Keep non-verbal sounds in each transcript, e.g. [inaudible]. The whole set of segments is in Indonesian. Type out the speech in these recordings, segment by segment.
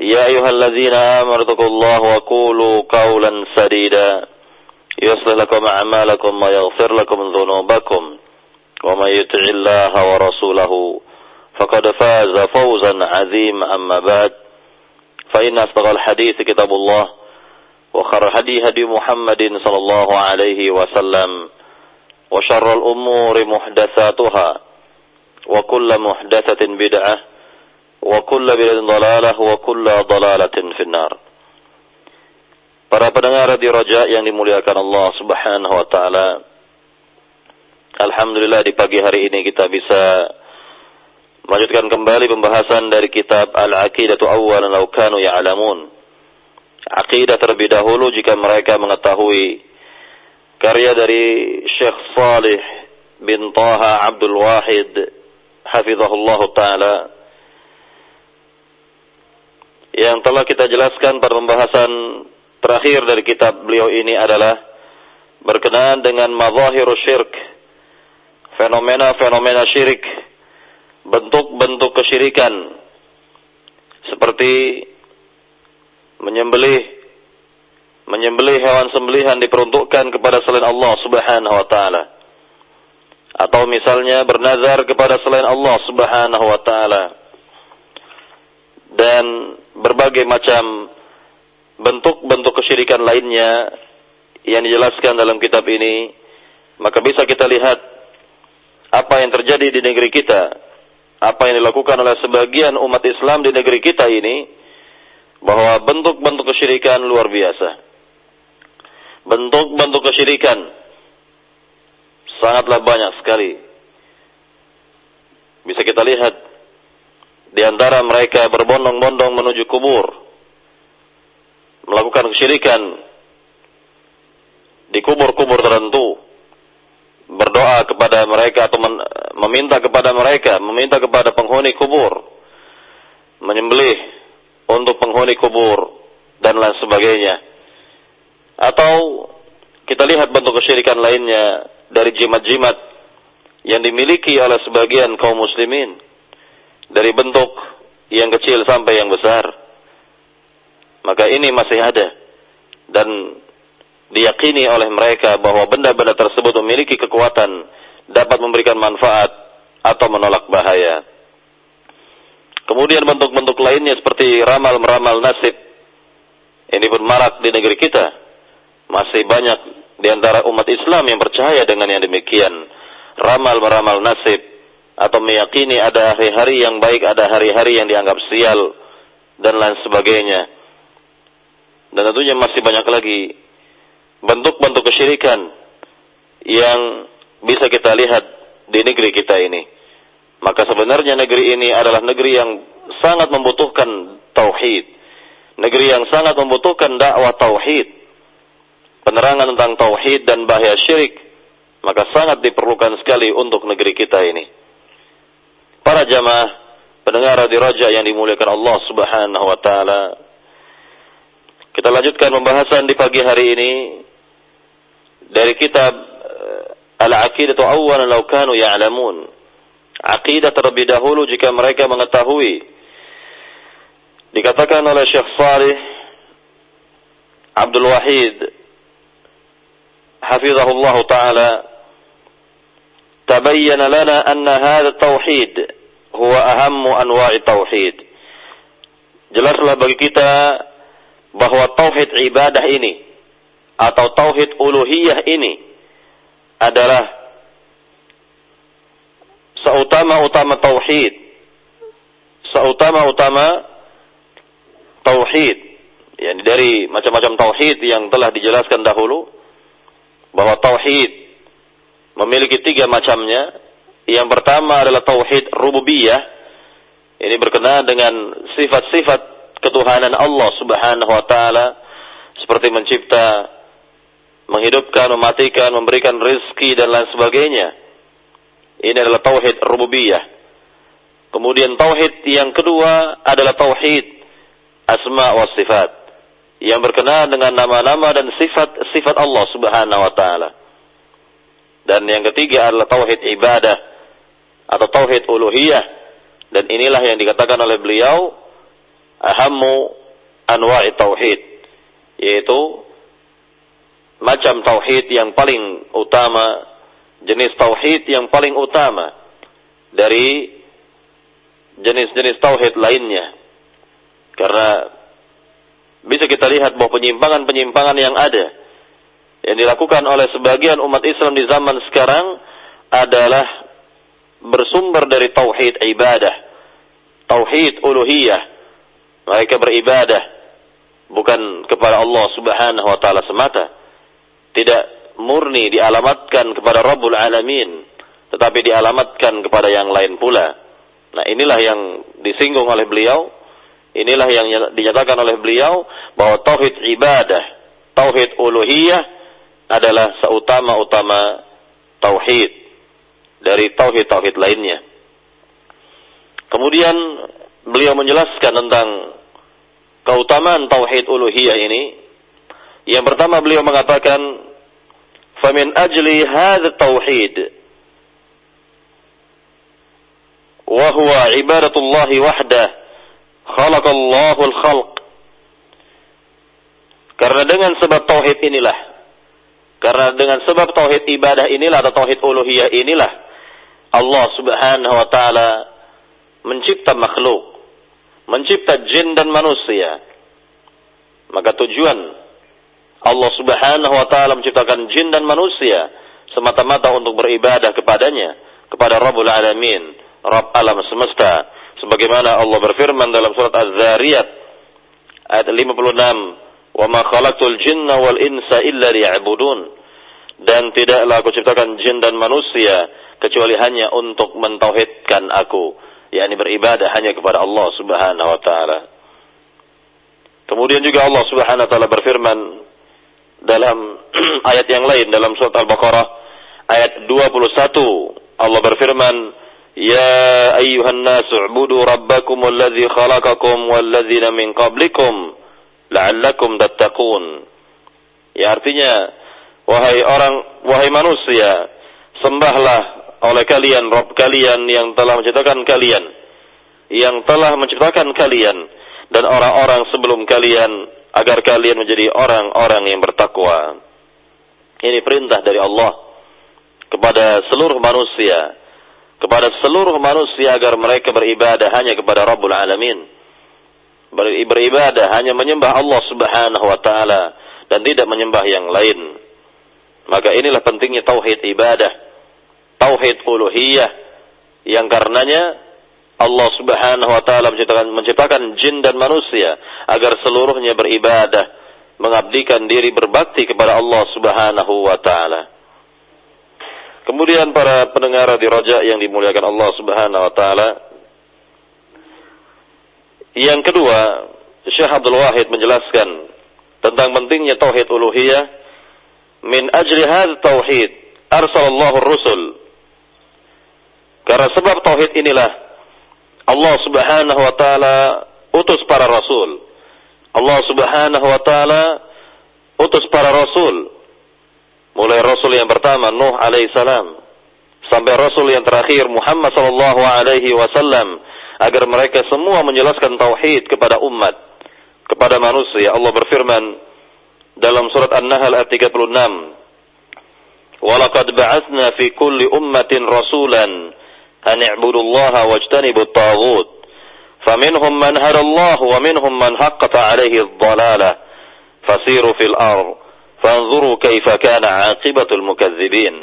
يا أيها الذين آمنوا اتقوا الله وقولوا قولا سديدا. يصلح لكم أعمالكم ويغفر لكم ذنوبكم. ومن يطع الله ورسوله فقد فاز فوزا عظيما. أما بعد فإن أصدق الحديث كتاب الله وخر الهدي هدي محمد صلى الله عليه وسلم وشر الأمور محدثاتها وكل محدثة بدعة وكل بدعة ضلالة وكل ضلالة في النار Para pendengar di Raja yang dimuliakan Allah Subhanahu wa taala. Alhamdulillah di pagi hari ini kita bisa melanjutkan kembali pembahasan dari kitab Al-Aqidatu Awwalan Law Kanu Ya'lamun. Aqidah terlebih dahulu jika mereka mengetahui karya dari Syekh Salih bin Taha Abdul Wahid hafizahullah taala yang telah kita jelaskan pada pembahasan terakhir dari kitab beliau ini adalah berkenaan dengan mazahirus syirk fenomena-fenomena syirik bentuk-bentuk kesyirikan seperti menyembelih menyembelih hewan sembelihan diperuntukkan kepada selain Allah Subhanahu wa taala. Atau misalnya bernazar kepada selain Allah Subhanahu wa taala. Dan berbagai macam bentuk-bentuk kesyirikan lainnya yang dijelaskan dalam kitab ini maka bisa kita lihat apa yang terjadi di negeri kita apa yang dilakukan oleh sebagian umat Islam di negeri kita ini bahwa bentuk-bentuk kesyirikan luar biasa bentuk-bentuk kesyirikan sangatlah banyak sekali. Bisa kita lihat di antara mereka berbondong-bondong menuju kubur, melakukan kesyirikan di kubur-kubur tertentu, berdoa kepada mereka atau meminta kepada mereka, meminta kepada penghuni kubur, menyembelih untuk penghuni kubur dan lain sebagainya. Atau kita lihat bentuk kesyirikan lainnya dari jimat-jimat yang dimiliki oleh sebagian kaum muslimin dari bentuk yang kecil sampai yang besar. Maka ini masih ada. Dan diyakini oleh mereka bahwa benda-benda tersebut memiliki kekuatan dapat memberikan manfaat atau menolak bahaya. Kemudian bentuk-bentuk lainnya seperti ramal-meramal nasib. Ini pun marak di negeri kita. Masih banyak di antara umat Islam yang percaya dengan yang demikian. Ramal-meramal nasib atau meyakini ada hari-hari yang baik, ada hari-hari yang dianggap sial dan lain sebagainya. Dan tentunya masih banyak lagi bentuk-bentuk kesyirikan yang bisa kita lihat di negeri kita ini. Maka sebenarnya negeri ini adalah negeri yang sangat membutuhkan tauhid. Negeri yang sangat membutuhkan dakwah tauhid penerangan tentang tauhid dan bahaya syirik, maka sangat diperlukan sekali untuk negeri kita ini para jamaah pendengar di Raja yang dimuliakan Allah Subhanahu wa taala. Kita lanjutkan pembahasan di pagi hari ini dari kitab eh, Al-Aqidatu Awwalan Law Kanu Ya'lamun. Aqidah terlebih dahulu jika mereka mengetahui. Dikatakan oleh Syekh Salih Abdul Wahid hafizahullah taala تبين لنا أن هذا التوحيد هو أهم أنواع التوحيد jelaslah bagi kita bahwa tauhid ibadah ini atau tauhid uluhiyah ini adalah seutama-utama tauhid seutama-utama tauhid yani dari macam-macam tauhid yang telah dijelaskan dahulu bahwa tauhid memiliki tiga macamnya yang pertama adalah tauhid rububiyah ini berkenaan dengan sifat-sifat ketuhanan Allah Subhanahu wa taala seperti mencipta, menghidupkan, mematikan, memberikan rezeki dan lain sebagainya. Ini adalah tauhid rububiyah. Kemudian tauhid yang kedua adalah tauhid asma wa sifat yang berkenaan dengan nama-nama dan sifat-sifat Allah Subhanahu wa taala. Dan yang ketiga adalah tauhid ibadah atau tauhid uluhiyah dan inilah yang dikatakan oleh beliau ahammu anwa'i tauhid yaitu macam tauhid yang paling utama jenis tauhid yang paling utama dari jenis-jenis tauhid lainnya. Karena bisa kita lihat bahwa penyimpangan-penyimpangan yang ada yang dilakukan oleh sebagian umat Islam di zaman sekarang adalah bersumber dari tauhid ibadah, tauhid uluhiyah. Mereka beribadah bukan kepada Allah Subhanahu wa taala semata. Tidak murni dialamatkan kepada Rabbul Alamin, tetapi dialamatkan kepada yang lain pula. Nah, inilah yang disinggung oleh beliau, inilah yang dinyatakan oleh beliau bahwa tauhid ibadah, tauhid uluhiyah adalah seutama-utama tauhid dari tauhid-tauhid lainnya. Kemudian beliau menjelaskan tentang keutamaan tauhid uluhiyah ini. Yang pertama beliau mengatakan, "Famin ajli hadha tauhid" وهو عبادة الله وحده خلق الله الخلق karena dengan sebab tauhid inilah karena dengan sebab tauhid ibadah inilah atau tauhid uluhiyah inilah Allah Subhanahu wa taala mencipta makhluk mencipta jin dan manusia maka tujuan Allah Subhanahu wa taala menciptakan jin dan manusia semata-mata untuk beribadah kepadanya kepada Rabbul Alamin Rabb alam semesta. Sebagaimana Allah berfirman dalam surat Az-Zariyat ayat 56, "Wa ma khalaqtul jinna wal insa illa liya'budun." Dan tidaklah aku ciptakan jin dan manusia kecuali hanya untuk mentauhidkan aku, yakni beribadah hanya kepada Allah Subhanahu wa taala. Kemudian juga Allah Subhanahu wa taala berfirman dalam [clears throat] ayat yang lain dalam surat Al-Baqarah ayat 21 Allah berfirman يا أيها الناس اعبدوا ربكم الذي خلقكم والذين من قبلكم la'allakum tattaqun. Ya artinya wahai orang wahai manusia sembahlah oleh kalian Rob kalian yang telah menciptakan kalian yang telah menciptakan kalian dan orang-orang sebelum kalian agar kalian menjadi orang-orang yang bertakwa. Ini perintah dari Allah kepada seluruh manusia kepada seluruh manusia agar mereka beribadah hanya kepada Rabbul Alamin Beribadah hanya menyembah Allah Subhanahu wa taala dan tidak menyembah yang lain. Maka inilah pentingnya tauhid ibadah, tauhid uluhiyah yang karenanya Allah Subhanahu wa taala menciptakan menciptakan jin dan manusia agar seluruhnya beribadah, mengabdikan diri berbakti kepada Allah Subhanahu wa taala. Kemudian para pendengar di Roja yang dimuliakan Allah Subhanahu wa taala. Yang kedua, Syekh Abdul Wahid menjelaskan tentang pentingnya tauhid uluhiyah. Min ajli hadzal tauhid arsalallahu rusul. Karena sebab tauhid inilah Allah Subhanahu wa taala utus para rasul. Allah Subhanahu wa taala utus para rasul Mulai Rasul yang pertama Nuh alaihissalam sampai Rasul yang terakhir Muhammad sallallahu alaihi wasallam agar mereka semua menjelaskan tauhid kepada umat, kepada manusia. Allah berfirman dalam surat An-Nahl ayat 36. Walaqad ba'atsna fi kulli ummatin rasulan an i'budu Allah wajtanibu at-taghut. Allah wa minhum man haqqat 'alaihi ad-dhalalah. Fasiru fil ardh fanzuru kaifa kana aqibatul mukadzibin.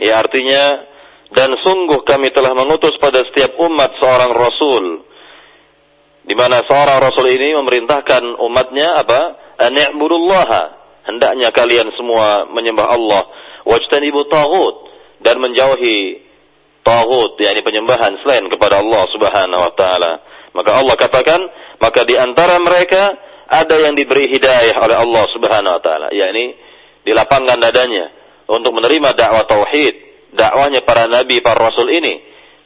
Ya artinya dan sungguh kami telah mengutus pada setiap umat seorang rasul di mana seorang rasul ini memerintahkan umatnya apa? Ani'budullaha. Hendaknya kalian semua menyembah Allah wajtanibu taghut dan menjauhi taghut yakni penyembahan selain kepada Allah Subhanahu wa taala. Maka Allah katakan, maka di antara mereka ada yang diberi hidayah oleh Allah Subhanahu wa taala, yakni dilapangkan dadanya untuk menerima dakwah tauhid, dakwahnya para nabi, para rasul ini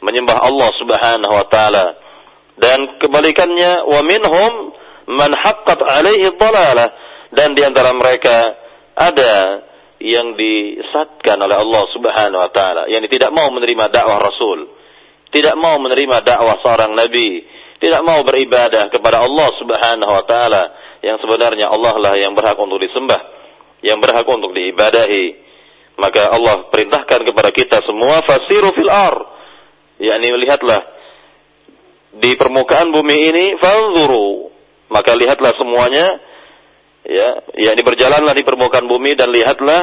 menyembah Allah Subhanahu wa taala. Dan kebalikannya wa minhum man haqqat alaihi dhalalah dan di antara mereka ada yang disatkan oleh Allah Subhanahu wa taala, yang tidak mau menerima dakwah Rasul, tidak mau menerima dakwah seorang nabi, tidak mau beribadah kepada Allah Subhanahu wa taala. Yang sebenarnya Allah lah yang berhak untuk disembah, yang berhak untuk diibadahi. Maka Allah perintahkan kepada kita semua fasiru fil ar. yakni lihatlah di permukaan bumi ini fanzuru. Maka lihatlah semuanya ya yakni berjalanlah di permukaan bumi dan lihatlah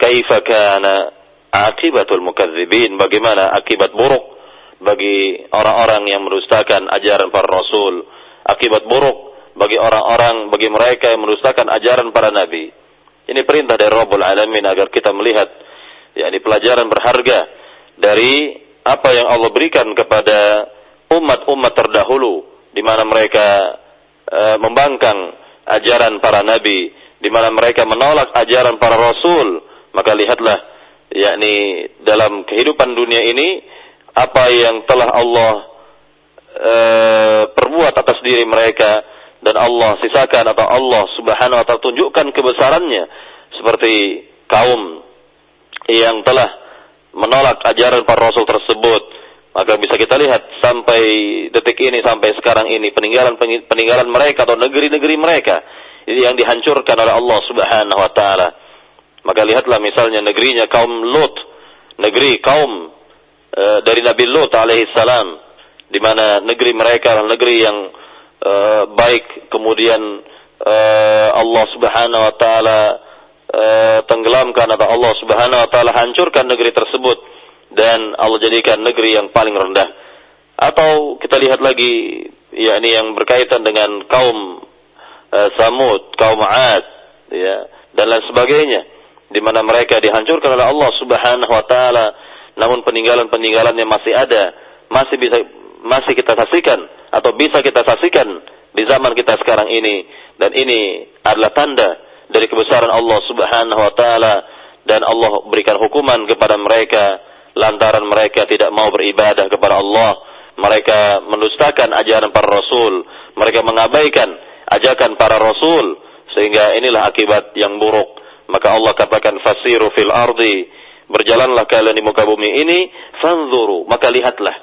kaifa kana akibatul mukadzibin bagaimana akibat buruk bagi orang-orang yang mendustakan ajaran para rasul akibat buruk bagi orang-orang bagi mereka yang mendustakan ajaran para nabi ini perintah dari Rabbul Alamin agar kita melihat yakni pelajaran berharga dari apa yang Allah berikan kepada umat-umat terdahulu di mana mereka e, membangkang ajaran para nabi, di mana mereka menolak ajaran para rasul, maka lihatlah yakni dalam kehidupan dunia ini apa yang telah Allah e, perbuat atas diri mereka dan Allah sisakan atau Allah Subhanahu wa taala tunjukkan kebesarannya seperti kaum yang telah menolak ajaran para rasul tersebut maka bisa kita lihat sampai detik ini sampai sekarang ini peninggalan peninggalan mereka atau negeri-negeri mereka yang dihancurkan oleh Allah Subhanahu wa taala. Maka lihatlah misalnya negerinya kaum Lut, negeri kaum e, dari Nabi Lut alaihi salam di mana negeri mereka negeri yang e, baik kemudian e, Allah Subhanahu wa taala e, tenggelamkan atau Allah Subhanahu wa taala hancurkan negeri tersebut dan Allah jadikan negeri yang paling rendah. Atau kita lihat lagi yakni yang berkaitan dengan kaum uh, Samud, kaum Ad, ya, dan lain sebagainya di mana mereka dihancurkan oleh Allah Subhanahu wa taala namun peninggalan-peninggalannya masih ada, masih bisa masih kita saksikan atau bisa kita saksikan di zaman kita sekarang ini dan ini adalah tanda dari kebesaran Allah Subhanahu wa taala dan Allah berikan hukuman kepada mereka lantaran mereka tidak mau beribadah kepada Allah, mereka mendustakan ajaran para rasul, mereka mengabaikan ajakan para rasul, sehingga inilah akibat yang buruk. Maka Allah katakan fasiru fil ardi, berjalanlah kalian di muka bumi ini, fanzuru, maka lihatlah.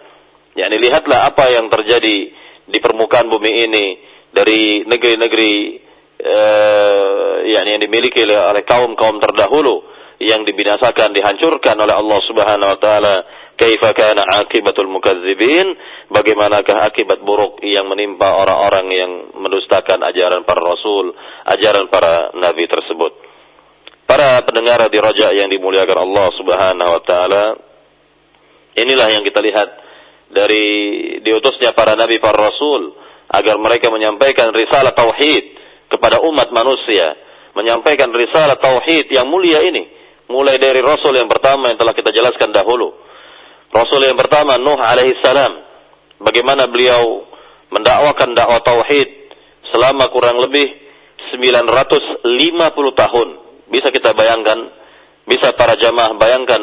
Yakni lihatlah apa yang terjadi di permukaan bumi ini dari negeri-negeri uh, yakni yang dimiliki oleh kaum-kaum terdahulu yang dibinasakan, dihancurkan oleh Allah Subhanahu wa taala. Kaifa kana akibatul mukadzibin? Bagaimanakah akibat buruk yang menimpa orang-orang yang mendustakan ajaran para rasul, ajaran para nabi tersebut? Para pendengar di Raja yang dimuliakan Allah Subhanahu wa taala, inilah yang kita lihat dari diutusnya para nabi para rasul agar mereka menyampaikan risalah tauhid kepada umat manusia, menyampaikan risalah tauhid yang mulia ini mulai dari Rasul yang pertama yang telah kita jelaskan dahulu. Rasul yang pertama Nuh alaihi salam. Bagaimana beliau mendakwakan dakwah tauhid selama kurang lebih 950 tahun. Bisa kita bayangkan, bisa para jamaah bayangkan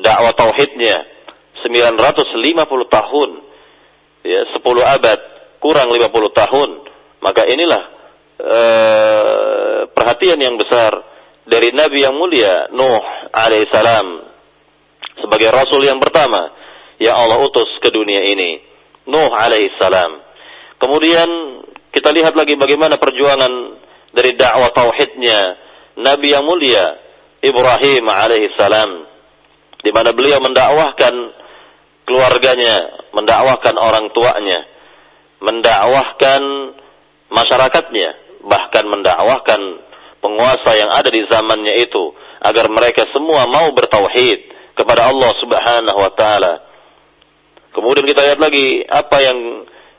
dakwah tauhidnya 950 tahun. Ya, 10 abad kurang 50 tahun. Maka inilah uh, perhatian yang besar dari Nabi yang mulia Nuh alaihissalam sebagai Rasul yang pertama yang Allah utus ke dunia ini. Nuh alaihissalam. Kemudian kita lihat lagi bagaimana perjuangan dari dakwah tauhidnya Nabi yang mulia Ibrahim alaihissalam di mana beliau mendakwahkan keluarganya, mendakwahkan orang tuanya, mendakwahkan masyarakatnya, bahkan mendakwahkan penguasa yang ada di zamannya itu agar mereka semua mau bertauhid kepada Allah Subhanahu wa taala. Kemudian kita lihat lagi apa yang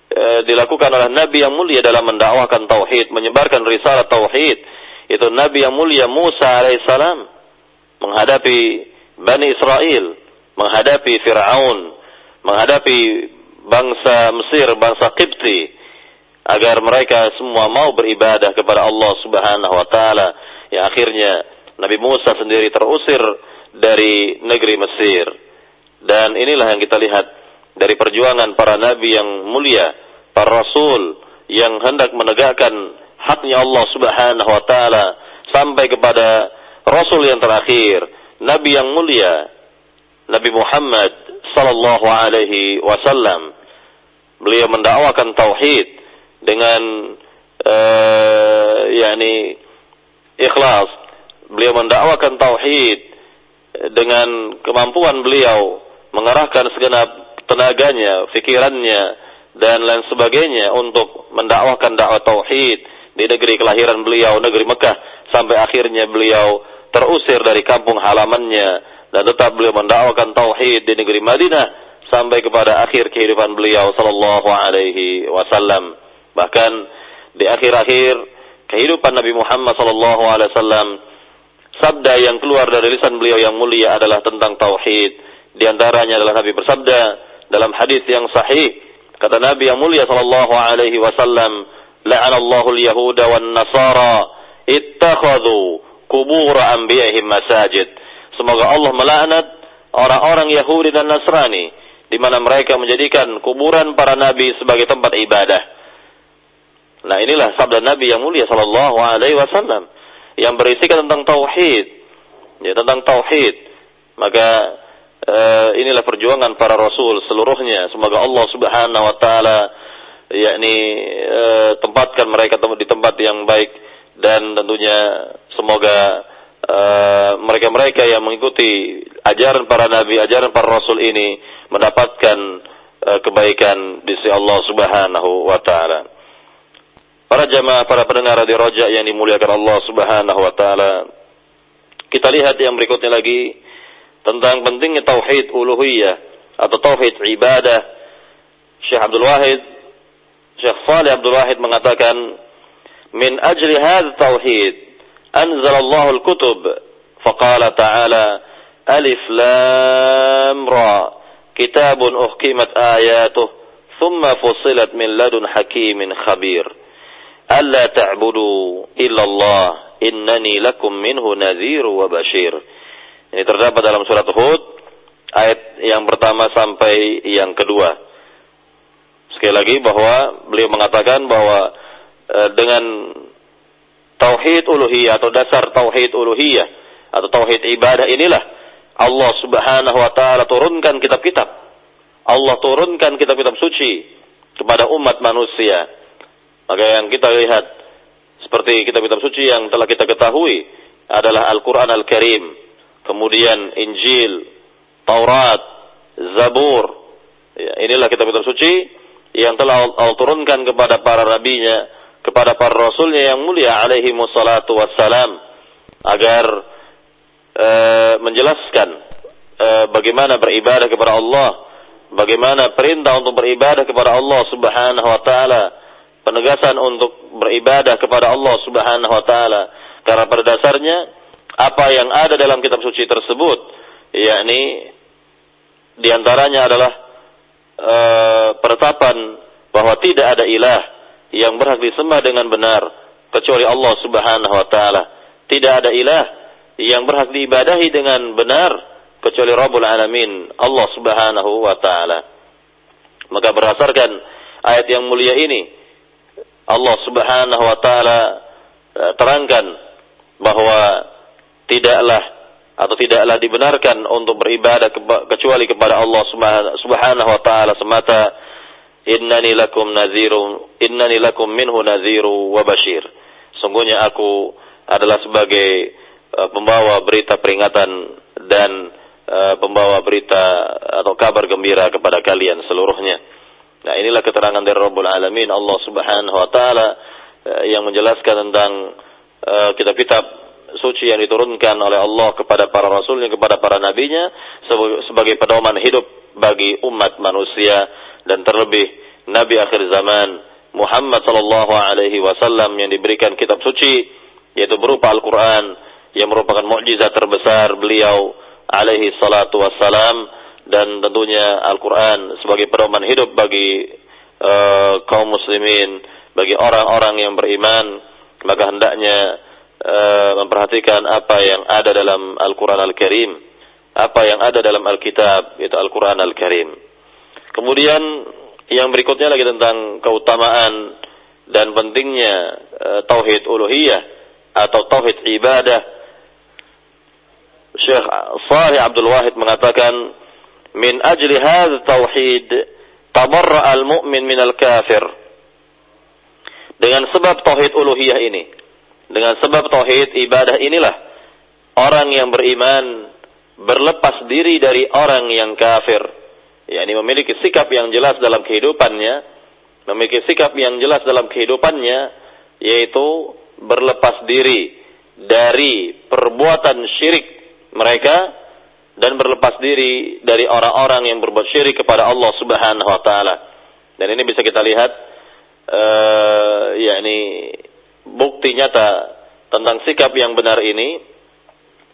e, dilakukan oleh Nabi yang mulia dalam mendakwahkan tauhid, menyebarkan risalah tauhid. Itu Nabi yang mulia Musa alaihissalam menghadapi Bani Israel, menghadapi Fir'aun, menghadapi bangsa Mesir, bangsa Qibti, agar mereka semua mau beribadah kepada Allah Subhanahu wa taala. Ya akhirnya Nabi Musa sendiri terusir dari negeri Mesir. Dan inilah yang kita lihat dari perjuangan para nabi yang mulia, para rasul yang hendak menegakkan haknya Allah Subhanahu wa taala sampai kepada rasul yang terakhir, nabi yang mulia, Nabi Muhammad sallallahu alaihi wasallam. Beliau mendakwakan tauhid dengan uh, yakni ikhlas. Beliau mendakwakan tauhid dengan kemampuan beliau mengarahkan segenap tenaganya, pikirannya dan lain sebagainya untuk mendakwahkan dakwah tauhid di negeri kelahiran beliau, negeri Mekah sampai akhirnya beliau terusir dari kampung halamannya dan tetap beliau mendakwakan tauhid di negeri Madinah sampai kepada akhir kehidupan beliau sallallahu alaihi wasallam. Bahkan di akhir-akhir kehidupan Nabi Muhammad sallallahu alaihi wasallam sabda yang keluar dari lisan beliau yang mulia adalah tentang tauhid. Di antaranya adalah Nabi bersabda dalam hadis yang sahih kata Nabi yang mulia sallallahu alaihi wasallam la'anallahu al-yahuda wan nasara ittakhadhu kubur anbiya'ihim masajid. Semoga Allah melaknat orang-orang Yahudi dan Nasrani di mana mereka menjadikan kuburan para nabi sebagai tempat ibadah. Nah, inilah sabda Nabi yang mulia sallallahu alaihi wasallam yang berisikan tentang tauhid. Ya, tentang tauhid. Maka uh, inilah perjuangan para rasul seluruhnya. Semoga Allah Subhanahu wa taala yakni uh, tempatkan mereka di tempat yang baik dan tentunya semoga eh, Eh, mereka-mereka uh, yang mengikuti ajaran para nabi, ajaran para rasul ini mendapatkan uh, kebaikan di sisi Allah Subhanahu wa taala. Para jamaah, para pendengar di rojak yang dimuliakan Allah Subhanahu wa taala. Kita lihat yang berikutnya lagi tentang pentingnya tauhid uluhiyah atau tauhid ibadah. Syekh Abdul Wahid Syekh Fali Abdul Wahid mengatakan min ajli hadz tauhid anzalallahu الله الكتب Faqala ta'ala, alif lam ra. Kitabun uhkimat ayatuh. Thumma fusilat min ladun hakimin khabir. Alla ta'budu illallah. Innani lakum minhu nadhiru wa. Ini terdapat dalam surat Hud. Ayat yang pertama sampai yang kedua. Sekali lagi bahwa beliau mengatakan bahwa eh, dengan tauhid uluhiyah atau dasar tauhid uluhiyah atau tauhid ibadah inilah Allah Subhanahu wa taala turunkan kitab-kitab. Allah turunkan kitab-kitab suci kepada umat manusia. Maka yang kita lihat seperti kitab-kitab suci yang telah kita ketahui adalah Al-Qur'an Al-Karim, kemudian Injil, Taurat, Zabur. Ya, inilah kitab-kitab suci yang telah Allah turunkan kepada para nabinya kepada para rasulnya yang mulia alaihi wassalatu wassalam agar e, menjelaskan e, bagaimana beribadah kepada Allah, bagaimana perintah untuk beribadah kepada Allah Subhanahu wa taala, penegasan untuk beribadah kepada Allah Subhanahu wa taala. Karena pada dasarnya apa yang ada dalam kitab suci tersebut yakni di antaranya adalah e, pertapan bahwa tidak ada ilah yang berhak disembah dengan benar kecuali Allah Subhanahu wa taala. Tidak ada ilah yang berhak diibadahi dengan benar kecuali Rabbul Alamin, Allah Subhanahu wa taala. Maka berdasarkan ayat yang mulia ini Allah Subhanahu wa taala eh, terangkan bahwa tidaklah atau tidaklah dibenarkan untuk beribadah kecuali kepada Allah Subhanahu wa taala semata innani lakum nadhiru innani lakum minhu nadhiru wa bashir. Sungguhnya aku adalah sebagai uh, pembawa berita peringatan dan uh, pembawa berita atau kabar gembira kepada kalian seluruhnya. Nah inilah keterangan dari Rabbul Alamin Allah Subhanahu wa taala uh, yang menjelaskan tentang uh, kitab-kitab suci yang diturunkan oleh Allah kepada para rasulnya kepada para nabinya sebagai pedoman hidup bagi umat manusia dan terlebih nabi akhir zaman Muhammad sallallahu alaihi wasallam yang diberikan kitab suci yaitu berupa Al-Qur'an yang merupakan mukjizat terbesar beliau alaihi salatu wassalam dan tentunya Al-Qur'an sebagai pedoman hidup bagi uh, kaum muslimin bagi orang-orang yang beriman. Maka hendaknya uh, memperhatikan apa yang ada dalam Al-Qur'an Al-Karim. Apa yang ada dalam Alkitab yaitu Al-Qur'an Al-Karim kemudian yang berikutnya lagi tentang keutamaan dan pentingnya uh, tauhid uluhiyah atau tauhid ibadah. Syekh Salih Abdul Wahid mengatakan, "Min ajli hadha tauhid tabarra al-mu'min min al-kafir." Dengan sebab tauhid uluhiyah ini, dengan sebab tauhid ibadah inilah orang yang beriman berlepas diri dari orang yang kafir yakni memiliki sikap yang jelas dalam kehidupannya, memiliki sikap yang jelas dalam kehidupannya, yaitu berlepas diri dari perbuatan syirik mereka dan berlepas diri dari orang-orang yang berbuat syirik kepada Allah Subhanahu wa taala. Dan ini bisa kita lihat uh, yakni bukti nyata tentang sikap yang benar ini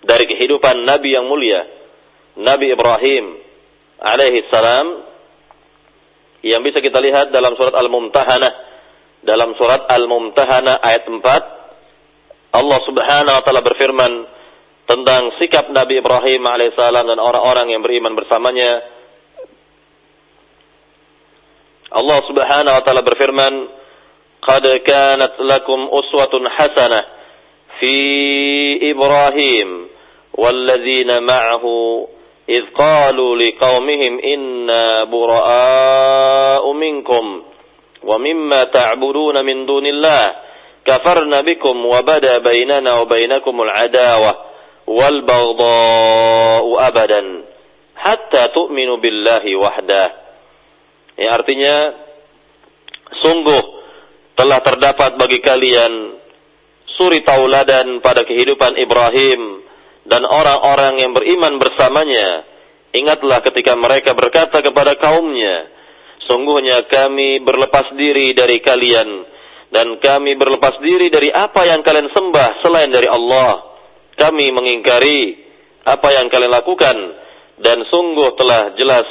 dari kehidupan nabi yang mulia, Nabi Ibrahim alaihi salam yang bisa kita lihat dalam surat Al-Mumtahanah. Dalam surat Al-Mumtahanah ayat 4 Allah Subhanahu wa taala berfirman tentang sikap Nabi Ibrahim alaihissalam dan orang-orang yang beriman bersamanya. Allah Subhanahu wa taala berfirman qad kanat lakum uswatun hasanah fi Ibrahim walladzina ma'ahu إذ قالوا لقومهم إنا براء منكم ومما تعبدون من دون الله كفرنا بكم وبدا بيننا وبينكم العداوة والبغضاء أبدا حتى تؤمنوا بالله وحده ya artinya sungguh telah terdapat bagi kalian suri tauladan pada kehidupan Ibrahim dan orang-orang yang beriman bersamanya. Ingatlah ketika mereka berkata kepada kaumnya, Sungguhnya kami berlepas diri dari kalian, dan kami berlepas diri dari apa yang kalian sembah selain dari Allah. Kami mengingkari apa yang kalian lakukan, dan sungguh telah jelas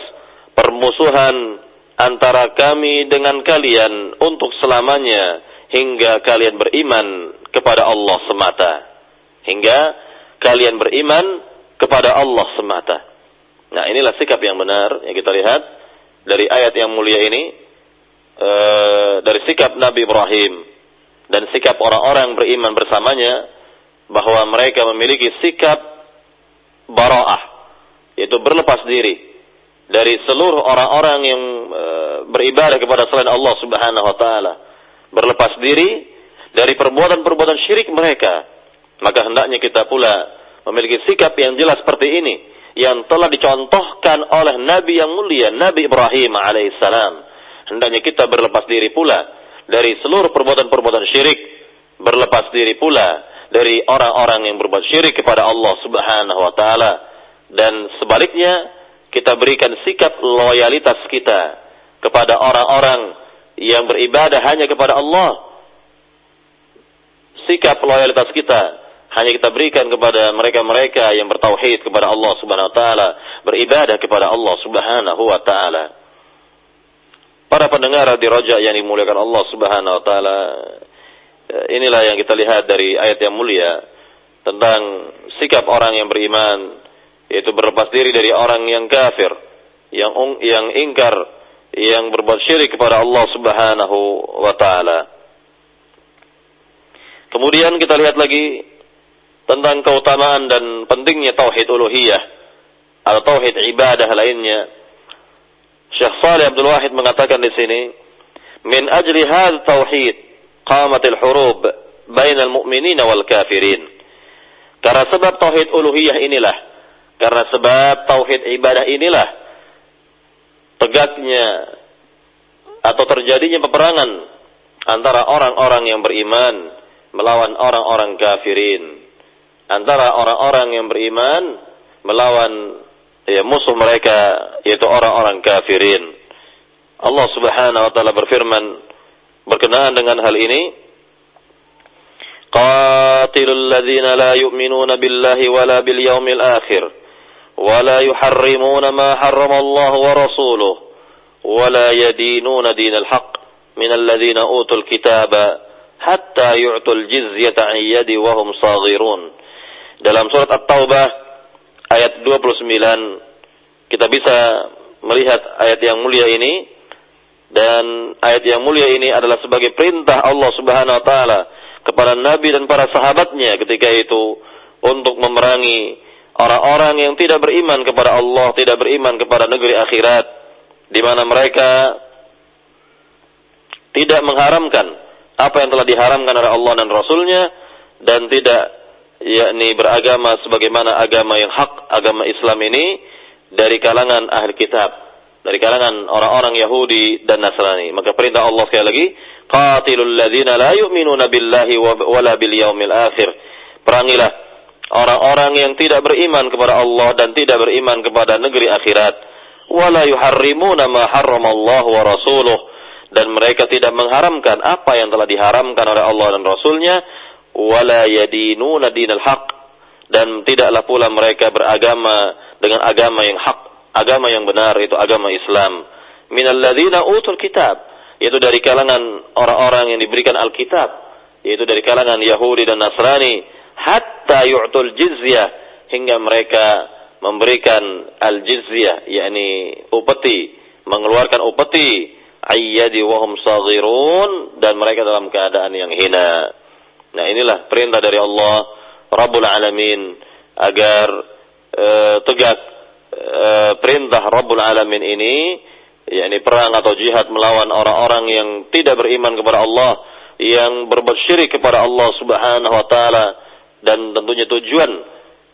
permusuhan antara kami dengan kalian untuk selamanya hingga kalian beriman kepada Allah semata. Hingga kalian beriman kepada Allah semata. Nah, inilah sikap yang benar yang kita lihat dari ayat yang mulia ini e, dari sikap Nabi Ibrahim dan sikap orang-orang beriman bersamanya bahwa mereka memiliki sikap baraah yaitu berlepas diri dari seluruh orang-orang yang e, beribadah kepada selain Allah Subhanahu wa taala berlepas diri dari perbuatan-perbuatan syirik mereka maka hendaknya kita pula memiliki sikap yang jelas seperti ini yang telah dicontohkan oleh Nabi yang mulia Nabi Ibrahim alaihissalam. Hendaknya kita berlepas diri pula dari seluruh perbuatan-perbuatan syirik, berlepas diri pula dari orang-orang yang berbuat syirik kepada Allah Subhanahu wa taala dan sebaliknya kita berikan sikap loyalitas kita kepada orang-orang yang beribadah hanya kepada Allah. Sikap loyalitas kita hanya kita berikan kepada mereka-mereka yang bertauhid kepada Allah Subhanahu wa taala, beribadah kepada Allah Subhanahu wa taala. Para pendengar di Raja yang dimuliakan Allah Subhanahu wa taala, eh, inilah yang kita lihat dari ayat yang mulia tentang sikap orang yang beriman yaitu berlepas diri dari orang yang kafir, yang yang ingkar, yang berbuat syirik kepada Allah Subhanahu wa taala. Kemudian kita lihat lagi tentang keutamaan dan pentingnya tauhid uluhiyah atau tauhid ibadah lainnya. Syekh Saleh Abdul Wahid mengatakan di sini, "Min ajli hadzal tauhid qamatil hurub bainal mu'minin wal kafirin." Karena sebab tauhid uluhiyah inilah, karena sebab tauhid ibadah inilah tegaknya atau terjadinya peperangan antara orang-orang yang beriman melawan orang-orang kafirin Antara orang-orang yang beriman melawan ya, musuh mereka yaitu orang-orang kafirin. Allah Subhanahu wa taala berfirman berkenaan dengan hal ini Qatilul ladzina la yu'minuna billahi wala bil yaumil akhir ولا يحرمون ما حرم الله ورسوله ولا يدينون دين الحق من الذين أوتوا الكتاب حتى يعطوا الجزية عن يد وهم صاغرون dalam surat At-Taubah ayat 29 kita bisa melihat ayat yang mulia ini. Dan ayat yang mulia ini adalah sebagai perintah Allah Subhanahu wa taala kepada nabi dan para sahabatnya ketika itu untuk memerangi orang-orang yang tidak beriman kepada Allah, tidak beriman kepada negeri akhirat, di mana mereka tidak mengharamkan apa yang telah diharamkan oleh Allah dan Rasulnya, dan tidak yakni beragama sebagaimana agama yang hak, agama Islam ini dari kalangan ahli kitab, dari kalangan orang-orang Yahudi dan Nasrani. Maka perintah Allah sekali lagi, qatilul ladzina la yu'minuna billahi wa la bil yaumil akhir. Perangilah orang-orang yang tidak beriman kepada Allah dan tidak beriman kepada negeri akhirat wala yuharrimuna ma harramallahu wa rasuluh dan mereka tidak mengharamkan apa yang telah diharamkan oleh Allah dan Rasulnya wala yadinuna dinal haq dan tidaklah pula mereka beragama dengan agama yang hak agama yang benar itu agama Islam minalladzina utul kitab yaitu dari kalangan orang-orang yang diberikan Alkitab yaitu dari kalangan Yahudi dan Nasrani hatta yu'tul jizyah hingga mereka memberikan al jizyah yakni upeti mengeluarkan upeti ayyadi wahum saghirun dan mereka dalam keadaan yang hina. Nah, inilah perintah dari Allah Rabbul Alamin agar e, tegak e, perintah Rabbul Alamin ini yakni perang atau jihad melawan orang-orang yang tidak beriman kepada Allah, yang berbuat syirik kepada Allah Subhanahu wa taala dan tentunya tujuan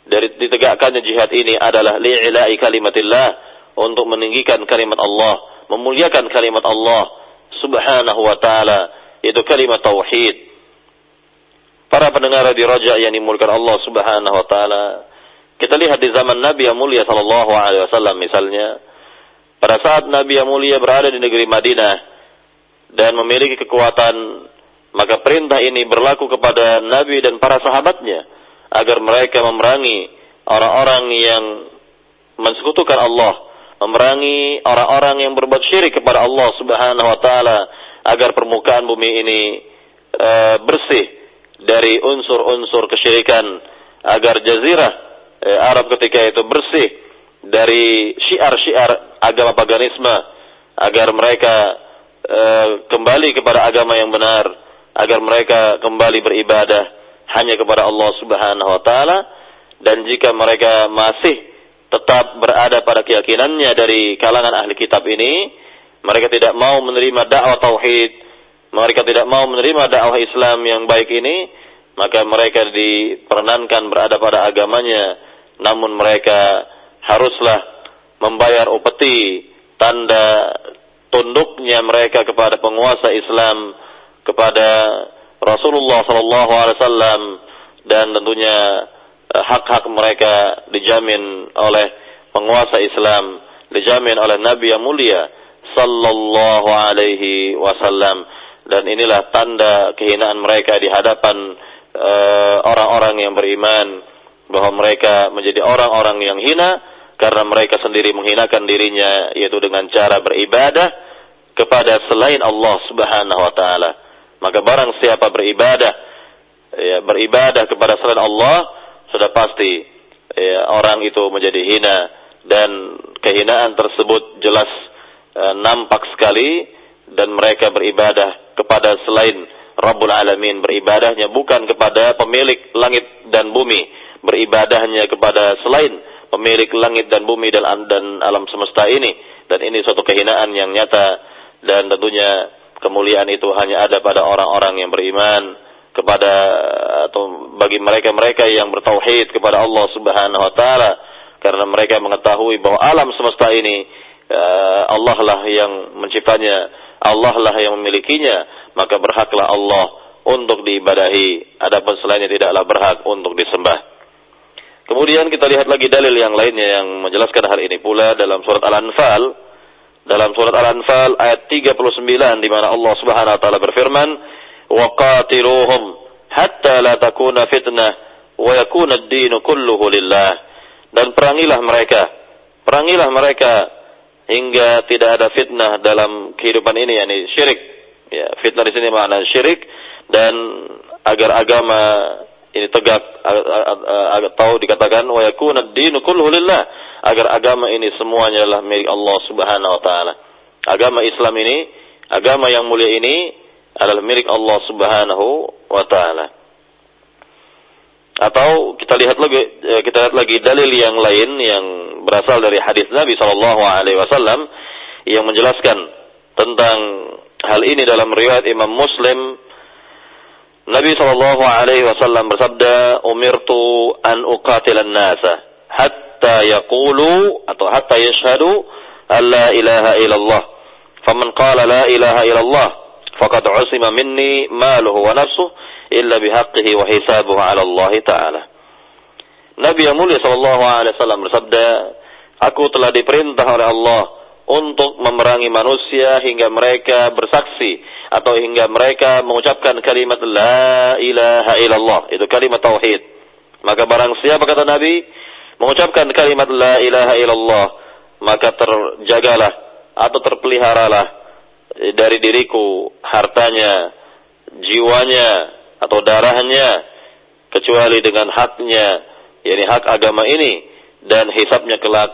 dari ditegakkannya jihad ini adalah li'ila'i kalimatillah untuk meninggikan kalimat Allah, memuliakan kalimat Allah Subhanahu wa taala, yaitu kalimat tauhid. Para pendengar di Raja yang dimulakan Allah Subhanahu wa taala, kita lihat di zaman Nabi yang mulia sallallahu alaihi wasallam misalnya, pada saat Nabi yang mulia berada di negeri Madinah dan memiliki kekuatan maka perintah ini berlaku kepada Nabi dan para sahabatnya agar mereka memerangi orang-orang yang mensekutukan Allah, memerangi orang-orang yang berbuat syirik kepada Allah Subhanahu wa taala agar permukaan bumi ini e, bersih dari unsur-unsur kesyirikan, agar jazirah e, Arab ketika itu bersih dari syiar-syiar agama paganisme, agar mereka e, kembali kepada agama yang benar agar mereka kembali beribadah hanya kepada Allah Subhanahu wa taala dan jika mereka masih tetap berada pada keyakinannya dari kalangan ahli kitab ini mereka tidak mau menerima dakwah tauhid mereka tidak mau menerima dakwah Islam yang baik ini maka mereka diperanankan berada pada agamanya. Namun mereka haruslah membayar upeti tanda tunduknya mereka kepada penguasa Islam kepada Rasulullah wasallam dan tentunya eh, hak-hak mereka dijamin oleh penguasa Islam, dijamin oleh Nabi yang mulia sallallahu alaihi wasallam dan inilah tanda kehinaan mereka di hadapan eh, orang-orang uh, yang beriman bahwa mereka menjadi orang-orang yang hina karena mereka sendiri menghinakan dirinya yaitu dengan cara beribadah kepada selain Allah Subhanahu wa taala. Maka barang siapa beribadah ya, beribadah kepada selain Allah sudah pasti ya, orang itu menjadi hina dan kehinaan tersebut jelas e, nampak sekali dan mereka beribadah kepada selain Rabbul Alamin. Beribadahnya bukan kepada pemilik langit dan bumi. Beribadahnya kepada selain pemilik langit dan bumi dan, dan alam semesta ini. Dan ini suatu kehinaan yang nyata. Dan tentunya kemuliaan itu hanya ada pada orang-orang yang beriman kepada atau bagi mereka-mereka yang bertauhid kepada Allah Subhanahu wa taala. Karena mereka mengetahui bahwa alam semesta ini uh, Allah lah yang menciptanya, Allah lah yang memilikinya, maka berhaklah Allah untuk diibadahi, adapun selainnya tidaklah berhak untuk disembah. Kemudian kita lihat lagi dalil yang lainnya yang menjelaskan hal ini pula dalam surat Al-Anfal dalam surat Al-Anfal ayat 39 di mana Allah Subhanahu wa taala berfirman, "Wa qatiluhum hatta la takuna fitnah wa yakuna ad-din kulluhu lillah." Dan perangilah mereka. Perangilah mereka hingga tidak ada fitnah dalam kehidupan ini yakni syirik. Ya, fitnah di sini makna syirik dan agar agama ini tegak agar tahu dikatakan wa yakuna ad-din kulluhu lillah agar agama ini semuanya adalah milik Allah Subhanahu wa taala. Agama Islam ini, agama yang mulia ini adalah milik Allah Subhanahu wa taala. Atau kita lihat lagi eh, kita lihat lagi dalil yang lain yang berasal dari hadis Nabi sallallahu alaihi wasallam yang menjelaskan tentang hal ini dalam riwayat Imam Muslim Nabi sallallahu alaihi wasallam bersabda umirtu an uqatilan nasa hatta yaqulu atau hatta yashhadu an la ilaha illallah. Faman qala la ilaha illallah faqad usima minni maluhu wa nafsuhu illa bihaqqihi wa hisabuhu 'ala Allah taala. Nabi yang mulia sallallahu alaihi wasallam bersabda, "Aku telah diperintah oleh Allah untuk memerangi manusia hingga mereka bersaksi atau hingga mereka mengucapkan kalimat la ilaha illallah." Itu kalimat tauhid. Maka barang siapa kata Nabi mengucapkan kalimat la ilaha illallah, maka terjagalah atau terpeliharalah dari diriku hartanya, jiwanya atau darahnya kecuali dengan haknya, yakni hak agama ini dan hisapnya kelak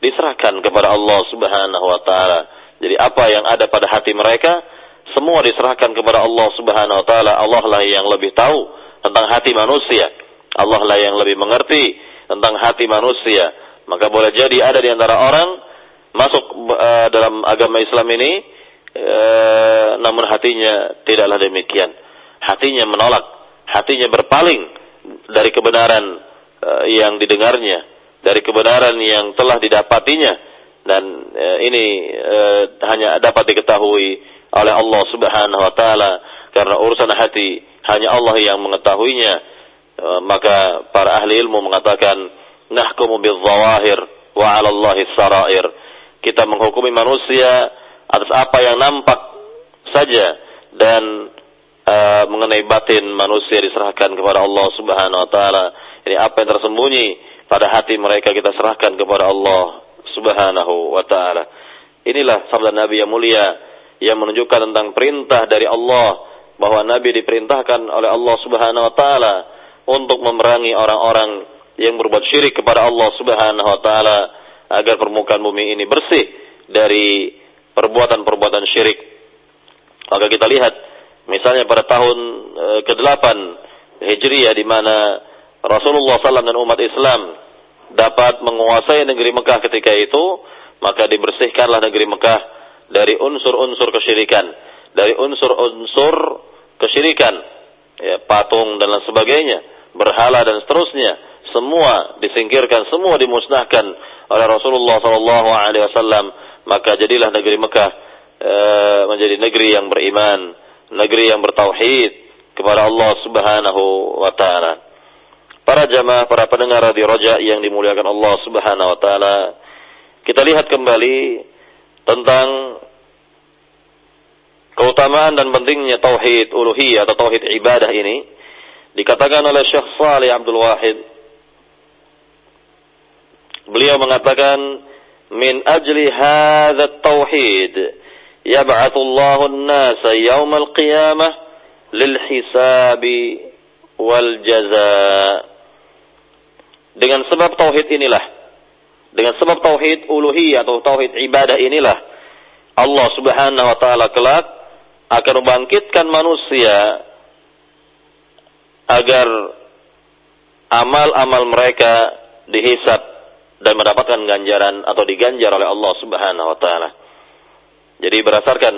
diserahkan kepada Allah Subhanahu wa taala. Jadi apa yang ada pada hati mereka semua diserahkan kepada Allah Subhanahu wa taala. Allah lah yang lebih tahu tentang hati manusia. Allah lah yang lebih mengerti tentang hati manusia. Maka boleh jadi ada di antara orang masuk uh, dalam agama Islam ini, uh, namun hatinya tidaklah demikian. Hatinya menolak, hatinya berpaling dari kebenaran uh, yang didengarnya, dari kebenaran yang telah didapatinya, dan uh, ini uh, hanya dapat diketahui oleh Allah Subhanahu Wa Taala. Karena urusan hati hanya Allah yang mengetahuinya. Eh, maka para ahli ilmu mengatakan nahkumu bil-zawahir wa 'ala Allahi sarair. Kita menghukumi manusia atas apa yang nampak saja dan uh, mengenai batin manusia diserahkan kepada Allah Subhanahu wa taala. Ini apa yang tersembunyi pada hati mereka kita serahkan kepada Allah Subhanahu wa taala. Inilah sabda Nabi yang mulia yang menunjukkan tentang perintah dari Allah bahwa Nabi diperintahkan oleh Allah Subhanahu wa taala untuk memerangi orang-orang yang berbuat syirik kepada Allah Subhanahu wa taala agar permukaan bumi ini bersih dari perbuatan-perbuatan syirik. Maka kita lihat misalnya pada tahun e, ke-8 Hijriah di mana Rasulullah SAW dan umat Islam dapat menguasai negeri Mekah ketika itu, maka dibersihkanlah negeri Mekah dari unsur-unsur kesyirikan, dari unsur-unsur kesyirikan, ya, patung dan lain sebagainya berhala dan seterusnya. Semua disingkirkan, semua dimusnahkan oleh Rasulullah wasallam, maka jadilah negeri Mekah e, menjadi negeri yang beriman, negeri yang bertauhid kepada Allah Subhanahu wa taala. Para jamaah, para pendengar di Roja yang dimuliakan Allah Subhanahu wa taala, kita lihat kembali tentang keutamaan dan pentingnya tauhid uluhiyah atau tauhid ibadah ini Dikatakan oleh Syekh Salih Abdul Wahid. Beliau mengatakan, "Min ajli hadha tauhid an-nasa yawm al-qiyamah lil hisabi wal jaza." Dengan sebab tauhid inilah, dengan sebab tauhid uluhiyah atau tauhid ibadah inilah Allah Subhanahu wa taala kelak akan membangkitkan manusia agar amal-amal mereka dihisap dan mendapatkan ganjaran atau diganjar oleh Allah Subhanahu wa taala. Jadi berdasarkan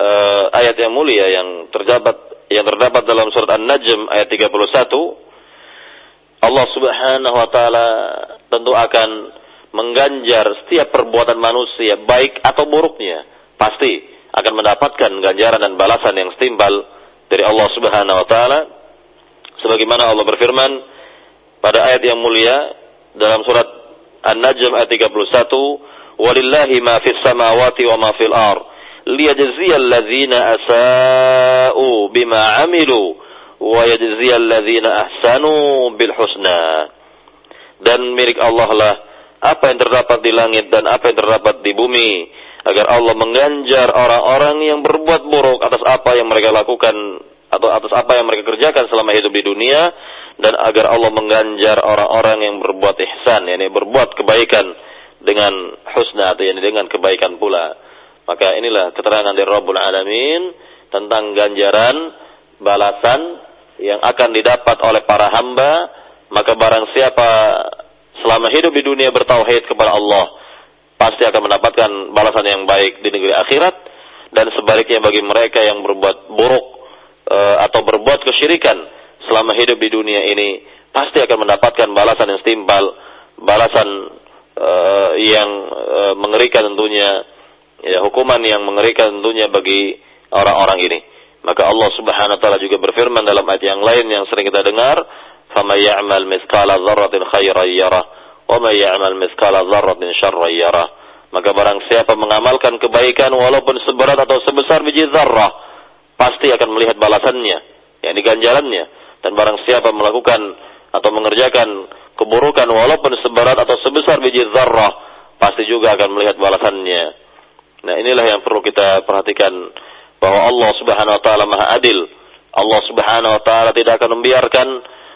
uh, ayat yang mulia yang terdapat yang terdapat dalam surat An-Najm ayat 31 Allah Subhanahu wa taala tentu akan mengganjar setiap perbuatan manusia baik atau buruknya pasti akan mendapatkan ganjaran dan balasan yang setimpal dari Allah Subhanahu wa taala. Sebagaimana Allah berfirman pada ayat yang mulia dalam surat An-Najm ayat 31 walillahi ma fis samawati wa ma fil ar liyajziyal ladzina asa'u bima 'amilu wa yajziyal ladzina dan milik Allah lah apa yang terdapat di langit dan apa yang terdapat di bumi agar Allah mengganjar orang-orang yang berbuat buruk atas apa yang mereka lakukan atau atas apa yang mereka kerjakan selama hidup di dunia dan agar Allah mengganjar orang-orang yang berbuat ihsan yakni berbuat kebaikan dengan husna atau yakni dengan kebaikan pula. Maka inilah keterangan dari Rabbul Alamin tentang ganjaran balasan yang akan didapat oleh para hamba. Maka barang siapa selama hidup di dunia bertauhid kepada Allah pasti akan mendapatkan balasan yang baik di negeri akhirat dan sebaliknya bagi mereka yang berbuat buruk e, atau berbuat kesyirikan selama hidup di dunia ini pasti akan mendapatkan balasan yang setimpal, balasan e, yang e, mengerikan tentunya, ya hukuman yang mengerikan tentunya bagi orang-orang ini. Maka Allah Subhanahu wa taala juga berfirman dalam ayat yang lain yang sering kita dengar, "Faman ya'mal mithqala dzarratin khairan yarah." wa may ya'mal mithqala dzarratin syarran yarah. Maka barang siapa mengamalkan kebaikan walaupun seberat atau sebesar biji zarrah, pasti akan melihat balasannya, yakni ganjarannya. Dan barang siapa melakukan atau mengerjakan keburukan walaupun seberat atau sebesar biji zarrah, pasti juga akan melihat balasannya. Nah, inilah yang perlu kita perhatikan bahwa Allah Subhanahu wa taala Maha Adil. Allah Subhanahu wa taala tidak akan membiarkan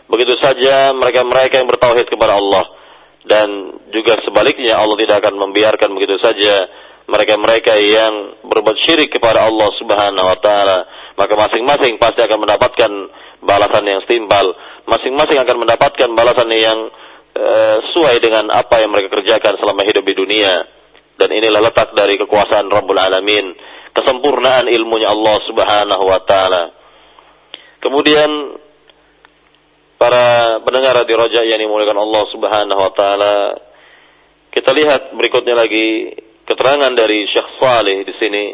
begitu saja mereka-mereka yang bertauhid kepada Allah dan juga sebaliknya Allah tidak akan membiarkan begitu saja mereka-mereka yang berbuat syirik kepada Allah Subhanahu wa taala maka masing-masing pasti akan mendapatkan balasan yang setimpal. Masing-masing akan mendapatkan balasan yang uh, sesuai dengan apa yang mereka kerjakan selama hidup di dunia. Dan inilah letak dari kekuasaan Rabbul Alamin. Kesempurnaan ilmunya Allah Subhanahu wa taala. Kemudian para pendengar di Roja yang dimuliakan Allah Subhanahu wa taala. Kita lihat berikutnya lagi keterangan dari Syekh Saleh di sini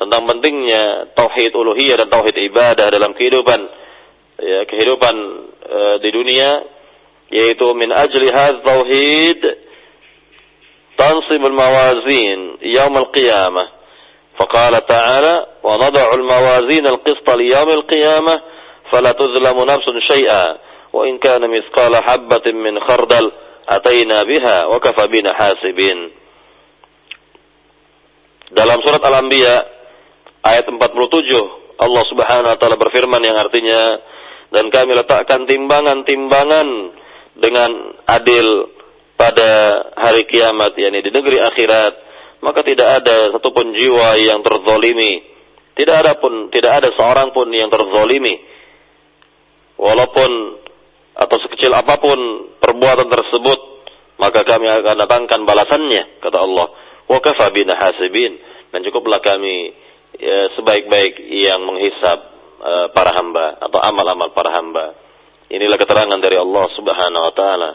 tentang pentingnya tauhid uluhiyah dan tauhid ibadah dalam kehidupan ya, kehidupan uh, di dunia yaitu min ajli hadz tauhid tansib al-mawazin yaum al-qiyamah فقال تعالى ونضع الموازين القسط ليوم القيامة فلا تظلم نفس شيئا kana mithqala habatin min khardal ataina biha wa kafa bina hasibin. Dalam surat Al-Anbiya ayat 47 Allah Subhanahu wa taala berfirman yang artinya dan kami letakkan timbangan-timbangan dengan adil pada hari kiamat yakni di negeri akhirat maka tidak ada satupun jiwa yang terzolimi. Tidak ada pun tidak ada seorang pun yang terzolimi. Walaupun atau sekecil apa pun perbuatan tersebut maka kami akan datangkan balasannya kata Allah. Wa kafa bina hasibin dan cukuplah kami ya, sebaik-baik yang menghisap uh, para hamba atau amal-amal para hamba. Inilah keterangan dari Allah Subhanahu wa taala.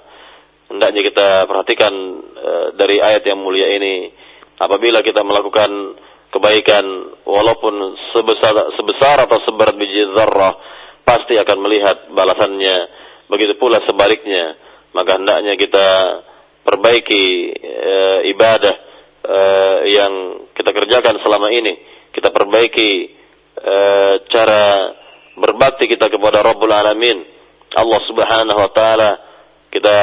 Hendaknya kita perhatikan uh, dari ayat yang mulia ini. Apabila kita melakukan kebaikan walaupun sebesar sebesar atau seberat biji zarrah pasti akan melihat balasannya. Begitu pula sebaliknya maka hendaknya kita perbaiki e, ibadah e, yang kita kerjakan selama ini kita perbaiki e, cara berbakti kita kepada Rabbul Alamin Allah Subhanahu wa taala kita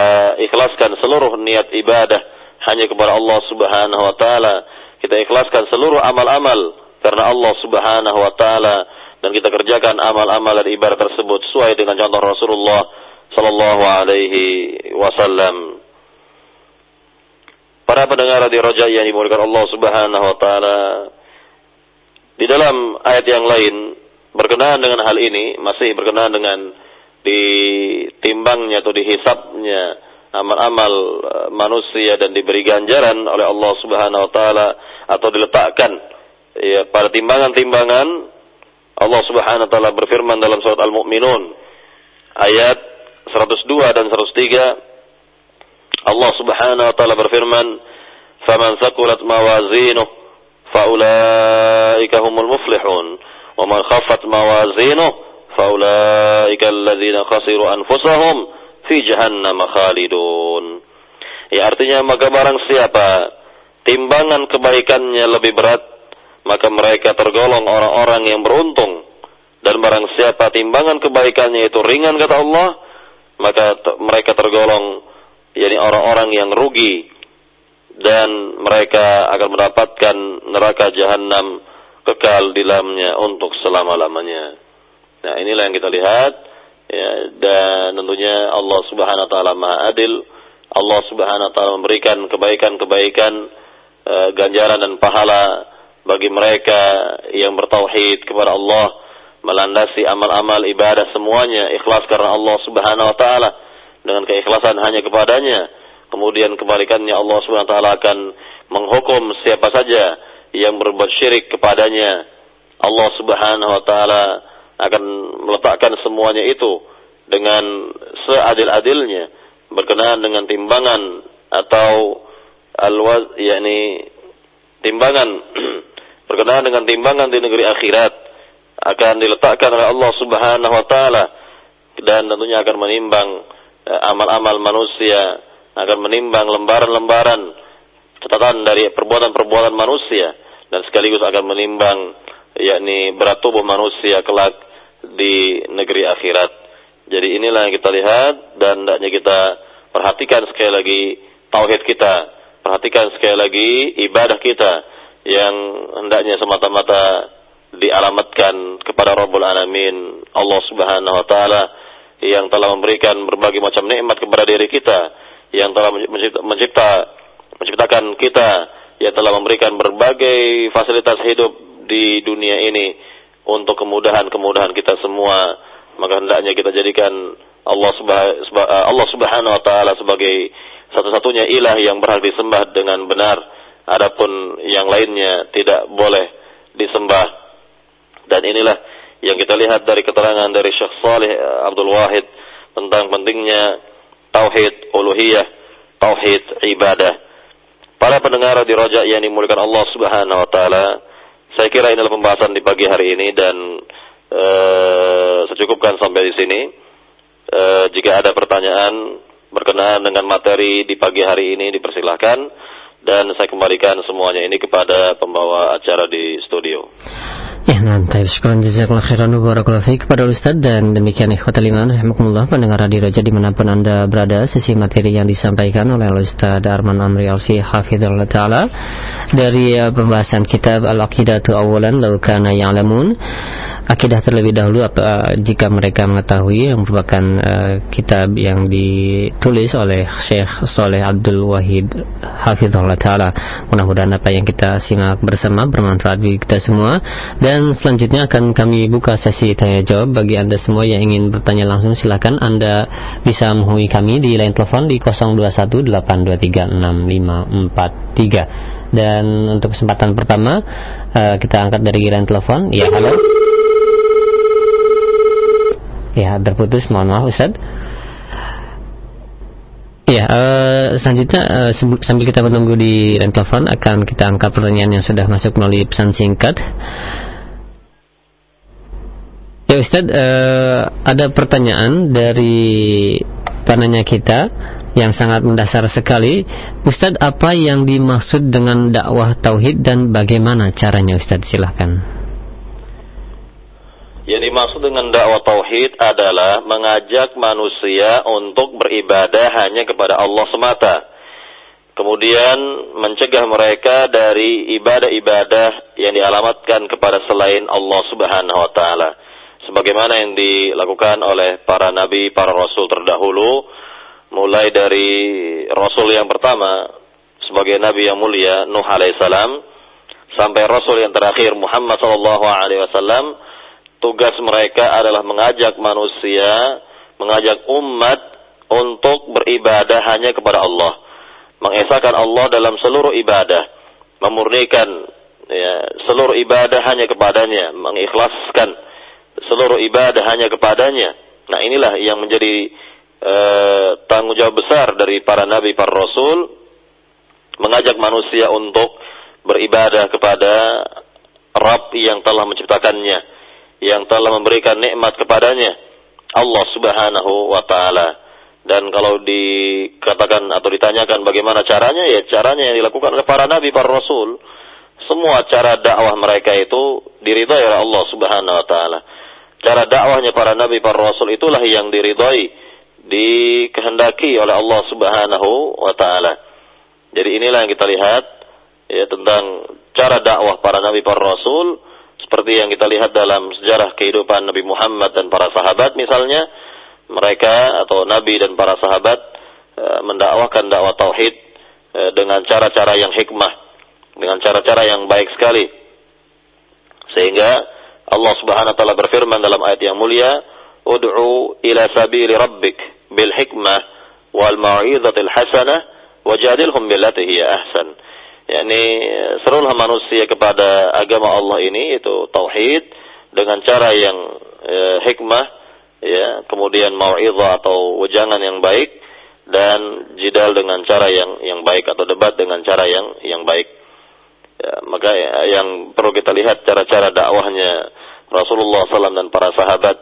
ikhlaskan seluruh niat ibadah hanya kepada Allah Subhanahu wa taala kita ikhlaskan seluruh amal-amal karena Allah Subhanahu wa taala dan kita kerjakan amal-amal dan ibadah tersebut sesuai dengan contoh Rasulullah sallallahu alaihi wasallam. Para pendengar di Raja yang dimuliakan Allah Subhanahu wa taala. Di dalam ayat yang lain berkenaan dengan hal ini, masih berkenaan dengan ditimbangnya atau dihisapnya amal-amal eh, manusia dan diberi ganjaran oleh Allah Subhanahu wa taala atau diletakkan ya pada timbangan-timbangan Allah Subhanahu wa taala berfirman dalam surat Al-Mu'minun ayat 102 dan 103 Allah Subhanahu wa taala berfirman faman thaqulat mawazinuh humul muflihun wa man khaffat mawazinuh faulaika alladziina khasiru anfusahum fi jahannam khalidun. Ya artinya maka barang siapa timbangan kebaikannya lebih berat, maka mereka tergolong orang-orang yang beruntung. Dan barang siapa timbangan kebaikannya itu ringan kata Allah, maka mereka tergolong yakni orang-orang yang rugi dan mereka akan mendapatkan neraka jahanam kekal di dalamnya untuk selama-lamanya. Nah, inilah yang kita lihat ya, dan tentunya Allah Subhanahu wa taala Maha Adil. Allah Subhanahu wa taala memberikan kebaikan-kebaikan e, ganjaran dan pahala bagi mereka yang bertauhid kepada Allah, melandasi amal-amal ibadah semuanya ikhlas karena Allah Subhanahu wa taala dengan keikhlasan hanya kepadanya. Kemudian kebalikannya Allah Subhanahu taala akan menghukum siapa saja yang berbuat syirik kepadanya. Allah Subhanahu wa taala akan meletakkan semuanya itu dengan seadil-adilnya berkenaan dengan timbangan atau alwaz yakni timbangan [clears throat] berkenaan dengan timbangan di negeri akhirat akan diletakkan oleh Allah Subhanahu wa taala dan tentunya akan menimbang Eh, amal-amal manusia akan menimbang lembaran-lembaran catatan dari perbuatan-perbuatan manusia dan sekaligus akan menimbang yakni berat tubuh manusia kelak di negeri akhirat. Jadi inilah yang kita lihat dan hendaknya kita perhatikan sekali lagi tauhid kita, perhatikan sekali lagi ibadah kita yang hendaknya semata-mata dialamatkan kepada Rabbul Alamin Allah Subhanahu wa taala yang telah memberikan berbagai macam nikmat kepada diri kita, yang telah mencipta, menciptakan kita, yang telah memberikan berbagai fasilitas hidup di dunia ini untuk kemudahan-kemudahan kita semua, maka hendaknya kita jadikan Allah Allah Subhanahu wa taala sebagai satu-satunya ilah yang berhak disembah dengan benar. Adapun yang lainnya tidak boleh disembah. Dan inilah yang kita lihat dari keterangan dari Syekh Saleh eh, Abdul Wahid tentang pentingnya tauhid uluhiyah, tauhid ibadah. Para pendengar di Roja yang dimuliakan Allah Subhanahu wa taala, saya kira ini adalah pembahasan di pagi hari ini dan uh, secukupkan sampai di sini. Uh, jika ada pertanyaan berkenaan dengan materi di pagi hari ini dipersilahkan dan saya kembalikan semuanya ini kepada pembawa acara di studio. Ya, nanti sekarang jazakallah khairan kepada Ustaz dan demikian ikhwatal iman rahimakumullah pendengar Radio Raja di mana pun Anda berada sesi materi yang disampaikan oleh Ustaz Arman Amri Alsi hafizallahu taala dari uh, pembahasan kitab Al-Aqidatu Awalan Law Kana Ya'lamun akidah terlebih dahulu apa jika mereka mengetahui yang merupakan uh, kitab yang ditulis oleh Syekh Soleh Abdul Wahid Hafizullah Ta'ala. Mudah-mudahan apa yang kita simak bersama bermanfaat bagi kita semua. Dan selanjutnya akan kami buka sesi tanya jawab bagi anda semua yang ingin bertanya langsung silakan anda bisa menghubungi kami di line telepon di 0218236543 dan untuk kesempatan pertama uh, kita angkat dari line telepon. Ya halo Ya, terputus. Mohon maaf, Ustaz. Ya, uh, selanjutnya uh, sambil kita menunggu di telepon akan kita angkat pertanyaan yang sudah masuk melalui pesan singkat. Ya Ustaz, uh, ada pertanyaan dari penanya kita yang sangat mendasar sekali. Ustadz, apa yang dimaksud dengan dakwah tauhid dan bagaimana caranya Ustadz? Silahkan. Yang dimaksud dengan dakwah tauhid adalah mengajak manusia untuk beribadah hanya kepada Allah semata. Kemudian mencegah mereka dari ibadah-ibadah yang dialamatkan kepada selain Allah Subhanahu wa taala. Sebagaimana yang dilakukan oleh para nabi, para rasul terdahulu, mulai dari rasul yang pertama sebagai nabi yang mulia Nuh alaihissalam sampai rasul yang terakhir Muhammad sallallahu alaihi wasallam tugas mereka adalah mengajak manusia, mengajak umat untuk beribadah hanya kepada Allah. Mengesahkan Allah dalam seluruh ibadah, memurnikan ya, seluruh ibadah hanya kepadanya, mengikhlaskan seluruh ibadah hanya kepadanya. Nah inilah yang menjadi uh, tanggung jawab besar dari para nabi, para rasul, mengajak manusia untuk beribadah kepada Rabb yang telah menciptakannya yang telah memberikan nikmat kepadanya Allah Subhanahu wa taala. Dan kalau dikatakan atau ditanyakan bagaimana caranya, ya caranya yang dilakukan oleh para nabi, para rasul. Semua cara dakwah mereka itu diridhai oleh Allah Subhanahu wa taala. Cara dakwahnya para nabi, para rasul itulah yang diridhai, dikehendaki oleh Allah Subhanahu wa taala. Jadi inilah yang kita lihat ya tentang cara dakwah para nabi, para rasul seperti yang kita lihat dalam sejarah kehidupan Nabi Muhammad dan para sahabat misalnya mereka atau Nabi dan para sahabat e, mendakwakan dakwah tauhid e, dengan cara-cara yang hikmah, dengan cara-cara yang baik sekali. Sehingga Allah Subhanahu wa taala berfirman dalam ayat yang mulia, "Ud'u ila sabili rabbik bil hikmah wal mau'izatil hasanah wajadilhum billati hiya ahsan." Yakni serulah manusia kepada agama Allah ini itu tauhid dengan cara yang e, hikmah ya kemudian mau'izah atau wejangan yang baik dan jidal dengan cara yang yang baik atau debat dengan cara yang yang baik. Ya, maka yang perlu kita lihat cara-cara dakwahnya Rasulullah SAW dan para sahabat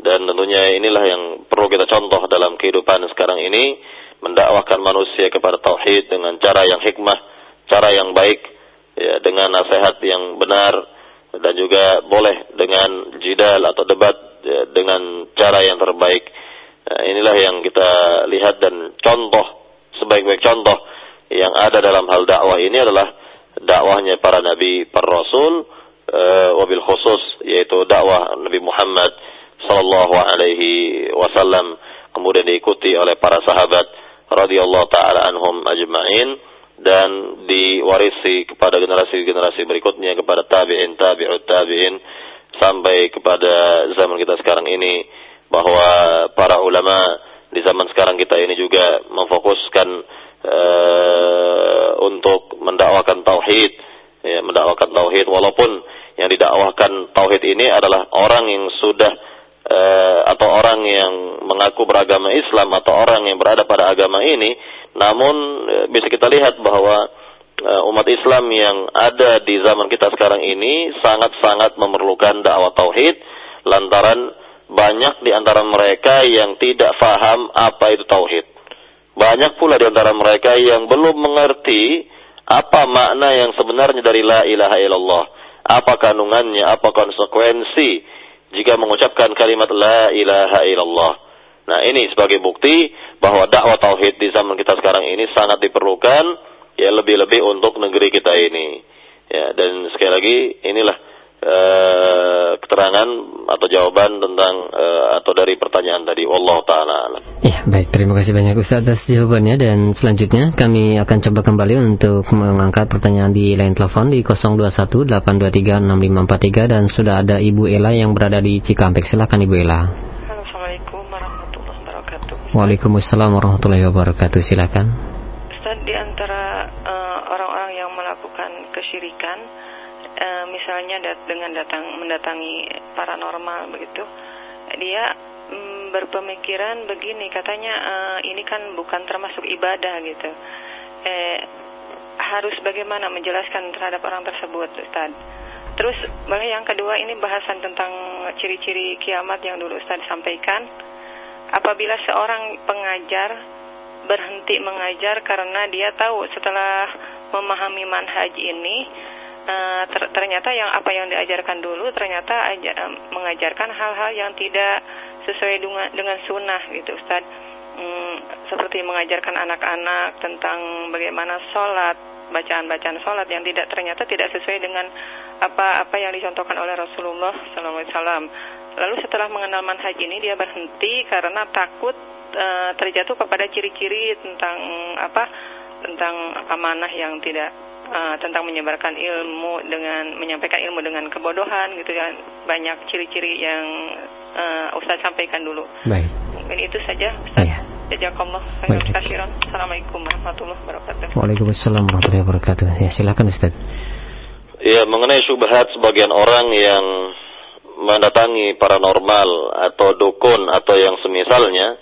dan tentunya inilah yang perlu kita contoh dalam kehidupan sekarang ini mendakwahkan manusia kepada tauhid dengan cara yang hikmah cara yang baik ya dengan nasihat yang benar dan juga boleh dengan jidal atau debat ya, dengan cara yang terbaik. Nah, inilah yang kita lihat dan contoh sebaik-baik contoh yang ada dalam hal dakwah ini adalah dakwahnya para nabi, para rasul, uh, wabil khusus yaitu dakwah Nabi Muhammad sallallahu alaihi wasallam kemudian diikuti oleh para sahabat radhiyallahu taala anhum ajma'in dan diwarisi kepada generasi-generasi berikutnya kepada tabi'in tabi'ut tabi'in sampai kepada zaman kita sekarang ini bahwa para ulama di zaman sekarang kita ini juga memfokuskan uh, untuk mendakwakan tauhid ya mendakwakan tauhid. Walaupun yang didakwahkan tauhid ini adalah orang yang sudah uh, atau orang yang mengaku beragama Islam atau orang yang berada pada agama ini namun uh, bisa kita lihat bahwa uh, umat Islam yang ada di zaman kita sekarang ini sangat-sangat memerlukan dakwah tauhid lantaran banyak di antara mereka yang tidak faham apa itu tauhid. Banyak pula di antara mereka yang belum mengerti apa makna yang sebenarnya dari la ilaha illallah. Apa kandungannya, apa konsekuensi jika mengucapkan kalimat la ilaha illallah. Nah, ini sebagai bukti bahwa dakwah tauhid di zaman kita sekarang ini sangat diperlukan ya lebih-lebih untuk negeri kita ini. Ya, dan sekali lagi inilah uh, keterangan atau jawaban tentang uh, atau dari pertanyaan tadi. Allah taala Ya, baik. Terima kasih banyak Ustaz atas jawabannya dan selanjutnya kami akan coba kembali untuk mengangkat pertanyaan di line telepon di 0218236543 dan sudah ada Ibu Ela yang berada di Cikampek. Silakan Ibu Ela. Assalamualaikum warahmatullahi wabarakatuh. Waalaikumsalam warahmatullahi wabarakatuh. Silakan. Ustaz di antara uh, orang-orang yang melakukan kesyirikan uh, dat dengan datang mendatangi paranormal begitu. Dia um, berpemikiran begini katanya uh, ini kan bukan termasuk ibadah gitu. Eh, harus bagaimana menjelaskan terhadap orang tersebut Ustaz? Terus yang kedua ini bahasan tentang ciri-ciri kiamat yang dulu Ustaz sampaikan. Apabila seorang pengajar berhenti mengajar karena dia tahu setelah memahami manhaj ini uh, ter ternyata yang apa yang diajarkan dulu ternyata aja, mengajarkan hal-hal yang tidak sesuai dengan dengan sunnah gitu Ustaz hmm, seperti mengajarkan anak-anak tentang bagaimana sholat bacaan-bacaan sholat yang tidak ternyata tidak sesuai dengan apa-apa yang dicontohkan oleh Rasulullah SAW. Lalu setelah mengenal manhaj ini dia berhenti karena takut uh, terjatuh kepada ciri-ciri tentang apa tentang amanah yang tidak uh, tentang menyebarkan ilmu dengan menyampaikan ilmu dengan kebodohan gitu ya banyak ciri-ciri yang uh, Ustaz sampaikan dulu. Baik. Mungkin itu saja Ustaz. Ya. Jazakallah khairan. Assalamualaikum warahmatullahi wabarakatuh. Waalaikumsalam warahmatullahi wabarakatuh. Ya, silakan Ustaz. Ya, mengenai syubhat sebagian orang yang mendatangi paranormal atau dukun atau yang semisalnya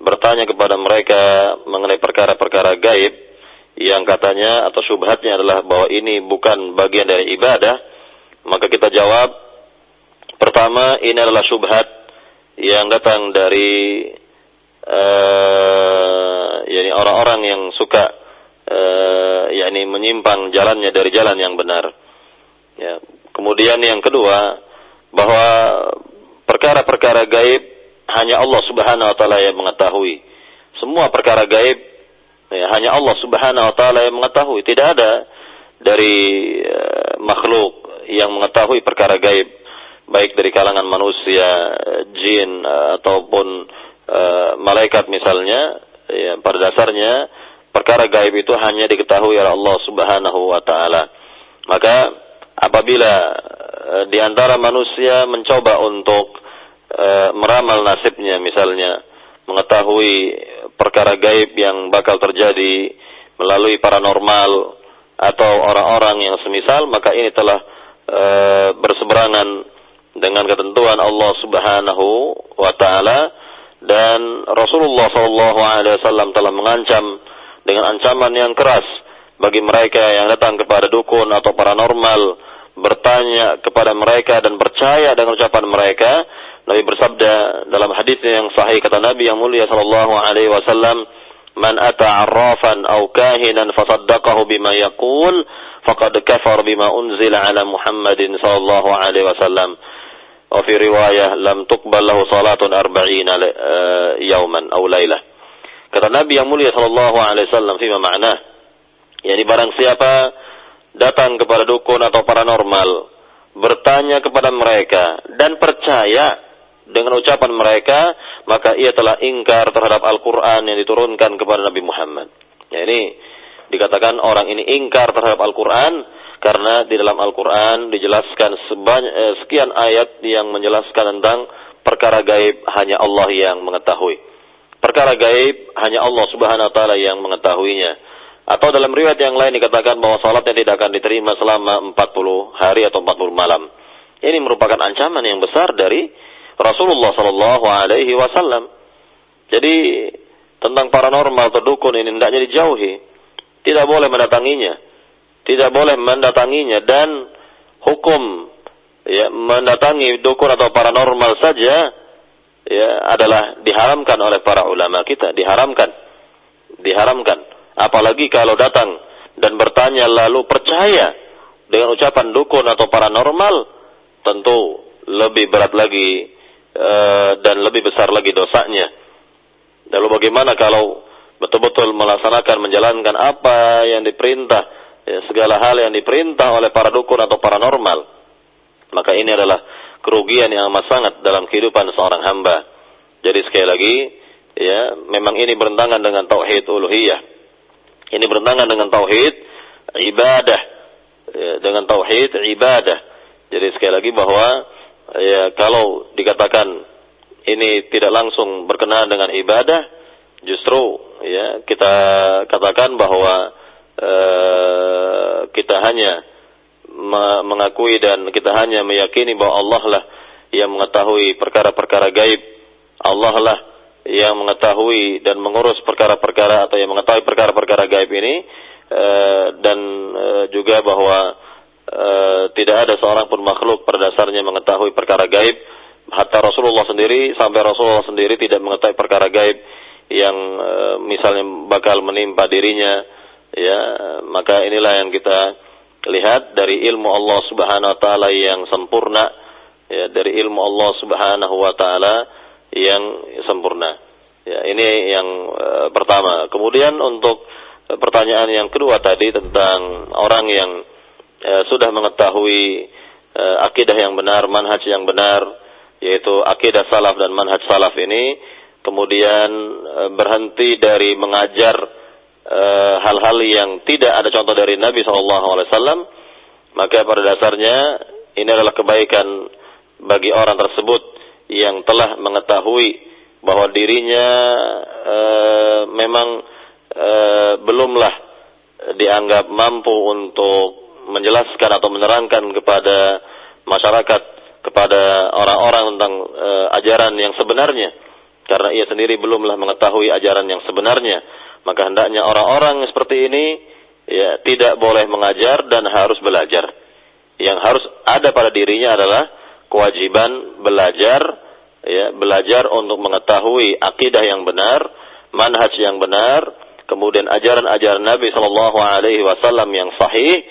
bertanya kepada mereka mengenai perkara-perkara gaib yang katanya atau syubhatnya adalah bahwa ini bukan bagian dari ibadah, maka kita jawab Pertama, ini adalah syubhat yang datang dari uh, yani orang-orang yang suka uh, yakni menyimpang jalannya dari jalan yang benar. Ya. Kemudian yang kedua, bahwa perkara-perkara gaib hanya Allah Subhanahu wa taala yang mengetahui. Semua perkara gaib ya, hanya Allah Subhanahu wa taala yang mengetahui. Tidak ada dari uh, makhluk yang mengetahui perkara gaib baik dari kalangan manusia, jin ataupun uh, malaikat misalnya, ya, pada dasarnya perkara gaib itu hanya diketahui oleh Allah Subhanahu wa taala. Maka apabila uh, di antara manusia mencoba untuk uh, meramal nasibnya misalnya mengetahui perkara gaib yang bakal terjadi melalui paranormal atau orang-orang yang semisal maka ini telah e, berseberangan dengan ketentuan Allah Subhanahu wa taala. Dan Rasulullah sallallahu alaihi wasallam telah mengancam dengan ancaman yang keras bagi mereka yang datang kepada dukun atau paranormal bertanya kepada mereka dan percaya dengan ucapan mereka Nabi bersabda dalam hadisnya yang sahih kata Nabi yang mulia sallallahu alaihi wasallam man ata arrafan aw kahinan fasaddaqahu bima yaqul faqad kafar bima unzila ala Muhammadin sallallahu alaihi wasallam. Wa fi riwayah lam tuqbal lahu salatun arba'ina yauman aw lailah kata Nabi yang mulia sallallahu alaihi wasallam fima ma'nah yakni barang siapa datang kepada dukun atau paranormal bertanya kepada mereka dan percaya dengan ucapan mereka maka ia telah ingkar terhadap Al-Qur'an yang diturunkan kepada Nabi Muhammad ya ini dikatakan orang ini ingkar terhadap Al-Qur'an karena di dalam Al-Quran dijelaskan sebanyak, eh, sekian ayat yang menjelaskan tentang perkara gaib hanya Allah yang mengetahui. Perkara gaib hanya Allah Subhanahu wa taala yang mengetahuinya. Atau dalam riwayat yang lain dikatakan bahwa salatnya tidak akan diterima selama 40 hari atau 40 malam. Ini merupakan ancaman yang besar dari Rasulullah sallallahu alaihi wasallam. Jadi tentang paranormal atau dukun ini hendaknya dijauhi. Tidak boleh mendatanginya. Tidak boleh mendatanginya. Dan hukum ya mendatangi dukun atau paranormal saja ya adalah diharamkan oleh para ulama kita. Diharamkan. Diharamkan. Apalagi kalau datang dan bertanya lalu percaya dengan ucapan dukun atau paranormal? Tentu lebih berat lagi e, dan lebih besar lagi dosanya lalu bagaimana kalau betul-betul melaksanakan menjalankan apa yang diperintah ya, segala hal yang diperintah oleh para dukun atau paranormal, maka ini adalah kerugian yang amat sangat dalam kehidupan seorang hamba. Jadi sekali lagi, ya, memang ini bertentangan dengan tauhid uluhiyah. Ini bertentangan dengan tauhid ibadah, ya, dengan tauhid ibadah. Jadi sekali lagi bahwa ya kalau dikatakan ini tidak langsung berkenaan dengan ibadah, justru ya kita katakan bahwa Eh, kita hanya mengakui dan kita hanya meyakini bahwa Allah lah yang mengetahui perkara-perkara gaib. Allah lah yang mengetahui dan mengurus perkara-perkara atau yang mengetahui perkara-perkara gaib ini uh, dan uh, juga bahwa uh, tidak ada seorang pun makhluk pada dasarnya mengetahui perkara gaib. Hatta Rasulullah sendiri sampai Rasulullah sendiri tidak mengetahui perkara gaib yang misalnya bakal menimpa dirinya ya. Maka inilah yang kita lihat dari ilmu Allah Subhanahu wa taala yang sempurna ya dari ilmu Allah Subhanahu wa taala yang sempurna. Ya ini yang uh, pertama. Kemudian untuk pertanyaan yang kedua tadi tentang orang yang uh, sudah mengetahui uh, akidah yang benar manhaj yang benar yaitu akidah salaf dan manhaj salaf ini kemudian uh, berhenti dari mengajar hal-hal uh, yang tidak ada contoh dari Nabi SAW, maka pada dasarnya ini adalah kebaikan bagi orang tersebut yang telah mengetahui bahwa dirinya uh, memang uh, belumlah dianggap mampu untuk menjelaskan atau menerangkan kepada masyarakat kepada orang-orang tentang uh, ajaran yang sebenarnya karena ia sendiri belumlah mengetahui ajaran yang sebenarnya maka hendaknya orang-orang seperti ini ya tidak boleh mengajar dan harus belajar. Yang harus ada pada dirinya adalah kewajiban belajar ya belajar untuk mengetahui akidah yang benar, manhaj yang benar, kemudian ajaran-ajaran Nabi Shallallahu Alaihi Wasallam yang sahih,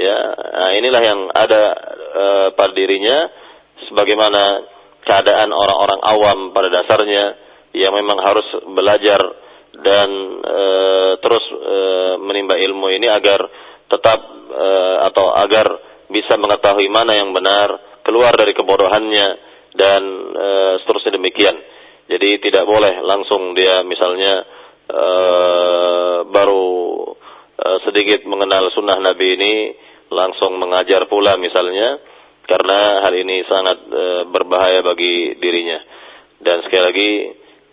ya nah inilah yang ada e, pada dirinya, sebagaimana keadaan orang-orang awam pada dasarnya yang memang harus belajar dan e, terus e, menimba ilmu ini agar tetap e, atau agar bisa mengetahui mana yang benar, keluar dari kebodohannya dan e, seterusnya demikian. Jadi tidak boleh langsung dia misalnya e, baru sedikit mengenal sunnah Nabi ini langsung mengajar pula misalnya karena hal ini sangat e, berbahaya bagi dirinya. Dan sekali lagi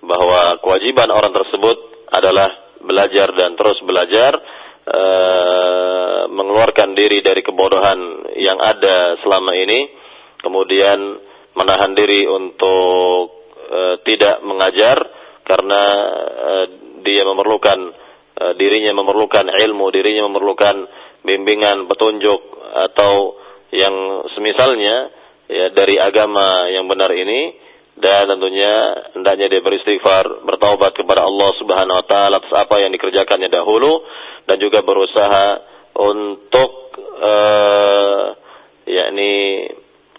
bahwa kewajiban orang tersebut adalah belajar dan terus belajar e, mengeluarkan diri dari kebodohan yang ada selama ini, kemudian menahan diri untuk e, tidak mengajar karena e, dia memerlukan e, dirinya memerlukan ilmu, dirinya memerlukan bimbingan, petunjuk atau yang semisalnya ya dari agama yang benar ini dan tentunya hendaknya dia beristighfar, bertaubat kepada Allah Subhanahu wa taala atas apa yang dikerjakannya dahulu dan juga berusaha untuk uh, yakni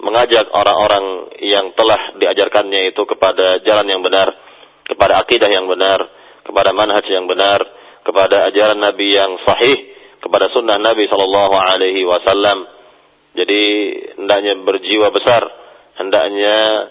mengajak orang-orang yang telah diajarkannya itu kepada jalan yang benar, kepada akidah yang benar, kepada manhaj yang benar, kepada ajaran Nabi yang sahih, kepada sunnah Nabi Shallallahu Alaihi Wasallam. Jadi hendaknya berjiwa besar, hendaknya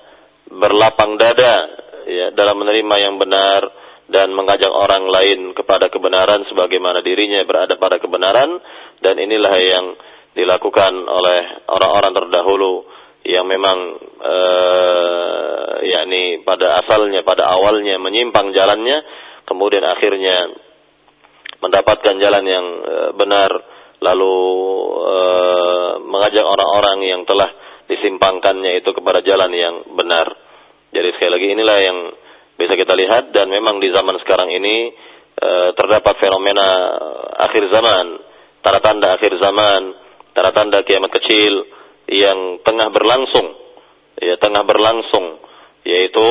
berlapang dada ya dalam menerima yang benar dan mengajak orang lain kepada kebenaran sebagaimana dirinya berada pada kebenaran dan inilah yang dilakukan oleh orang-orang terdahulu yang memang eh, yakni pada asalnya pada awalnya menyimpang jalannya kemudian akhirnya mendapatkan jalan yang eh, benar lalu eh, mengajak orang-orang yang telah disimpangkannya itu kepada jalan yang benar. Jadi sekali lagi inilah yang bisa kita lihat dan memang di zaman sekarang ini e, terdapat fenomena akhir zaman, tanda-tanda akhir zaman, tanda-tanda kiamat kecil yang tengah berlangsung, ya tengah berlangsung, yaitu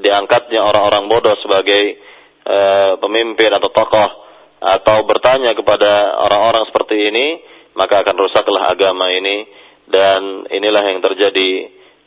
diangkatnya orang-orang bodoh sebagai e, pemimpin atau tokoh atau bertanya kepada orang-orang seperti ini, maka akan rusaklah agama ini. Dan inilah yang terjadi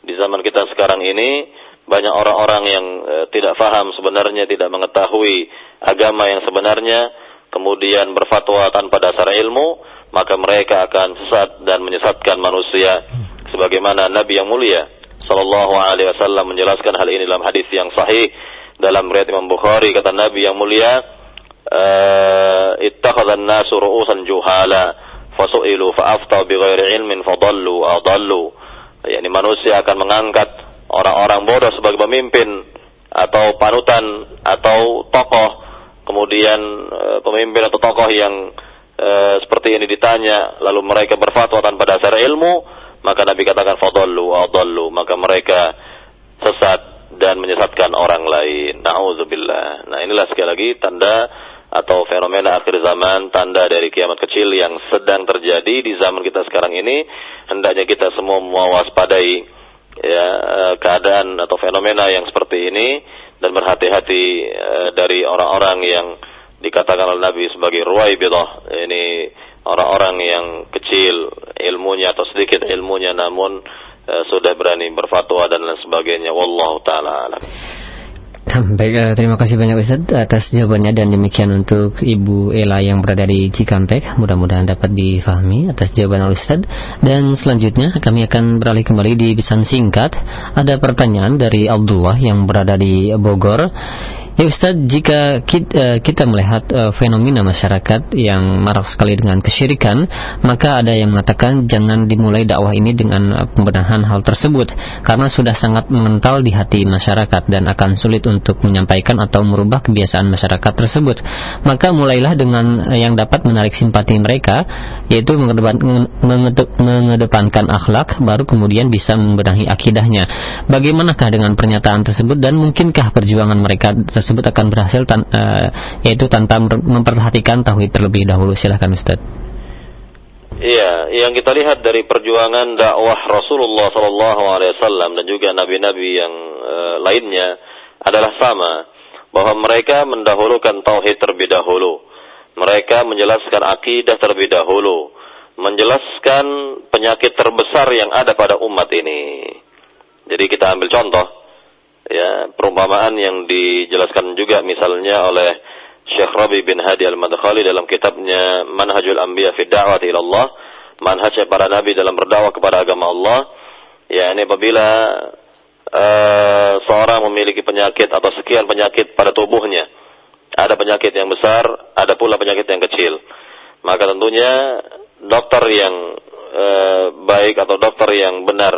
di zaman kita sekarang ini. Banyak orang-orang yang e, tidak faham sebenarnya tidak mengetahui agama yang sebenarnya kemudian berfatwa tanpa dasar ilmu maka mereka akan sesat dan menyesatkan manusia. Sebagaimana Nabi yang mulia sallallahu alaihi wasallam menjelaskan hal ini dalam hadis yang sahih dalam riwayat Imam Bukhari kata Nabi yang mulia ittakhadhan nasu ru'usan juhala fasu'ilu fa'aftau bighairi ilmin fadallu adallu. Yakni manusia akan mengangkat orang-orang bodoh sebagai pemimpin atau panutan atau tokoh. Kemudian e, pemimpin atau tokoh yang e, seperti ini ditanya lalu mereka berfatwa tanpa dasar ilmu maka Nabi katakan fadallu adallu. Maka mereka sesat dan menyesatkan orang lain. Nauzubillah nah inilah sekali lagi tanda atau fenomena akhir zaman tanda dari kiamat kecil yang sedang terjadi di zaman kita sekarang ini hendaknya kita semua mewaspadai ya eh, keadaan atau fenomena yang seperti ini dan berhati-hati uh, dari orang-orang yang dikatakan oleh Nabi sebagai ruwaibidah. Ini orang-orang yang kecil ilmunya atau sedikit ilmunya namun uh, sudah berani berfatwa dan lain sebagainya. Wallahu taala Baik, eh, terima kasih banyak Ustaz atas jawabannya dan demikian untuk Ibu Ela yang berada di Cikampek. Mudah-mudahan dapat difahami atas jawaban Ustaz. Dan selanjutnya kami akan beralih kembali di pesan singkat. Ada pertanyaan dari Abdullah yang berada di Bogor. Ya Ustaz, jika kita, eh, kita melihat uh, fenomena masyarakat yang marak sekali dengan kesyirikan, maka ada yang mengatakan jangan dimulai dakwah ini dengan uh, pembenahan hal tersebut karena sudah sangat mengental di hati masyarakat dan akan sulit untuk menyampaikan atau merubah kebiasaan masyarakat tersebut. Maka mulailah dengan yang dapat menarik simpati mereka yaitu mengedepan, mengedepankan akhlak baru kemudian bisa membenahi akidahnya. Bagaimanakah dengan pernyataan tersebut dan mungkinkah perjuangan mereka tersebut tersebut akan berhasil tan uh, yaitu tanpa memperhatikan tauhid terlebih dahulu. Silahkan Ustaz. Iya, yang kita lihat dari perjuangan dakwah Rasulullah Wasallam dan juga nabi-nabi yang e, lainnya adalah sama, bahwa mereka mendahulukan tauhid terlebih dahulu, mereka menjelaskan akidah terlebih dahulu, menjelaskan penyakit terbesar yang ada pada umat ini. Jadi kita ambil contoh, ya perumpamaan yang dijelaskan juga misalnya oleh Syekh Rabi bin Hadi Al-Madkhali dalam kitabnya Manhajul Anbiya fi Da'wati ila Allah, manhaj para nabi dalam berdakwah kepada agama Allah. Ya, ini apabila uh, seorang memiliki penyakit atau sekian penyakit pada tubuhnya. Ada penyakit yang besar, ada pula penyakit yang kecil. Maka tentunya dokter yang uh, baik atau dokter yang benar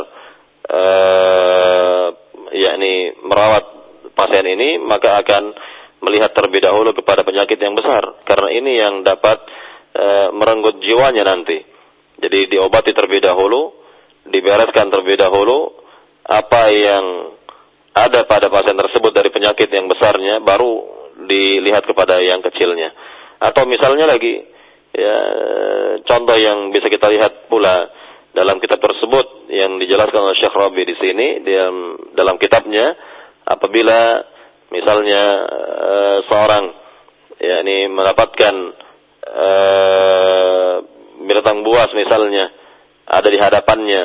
uh, yakni merawat pasien ini maka akan melihat terlebih dahulu kepada penyakit yang besar karena ini yang dapat e, merenggut jiwanya nanti. Jadi diobati terlebih dahulu, dibereskan terlebih dahulu apa yang ada pada pasien tersebut dari penyakit yang besarnya baru dilihat kepada yang kecilnya. Atau misalnya lagi ya contoh yang bisa kita lihat pula dalam kitab tersebut yang dijelaskan oleh Syekh Rabi di sini dalam dalam kitabnya apabila misalnya uh, seorang yakni mendapatkan uh, binatang buas misalnya ada di hadapannya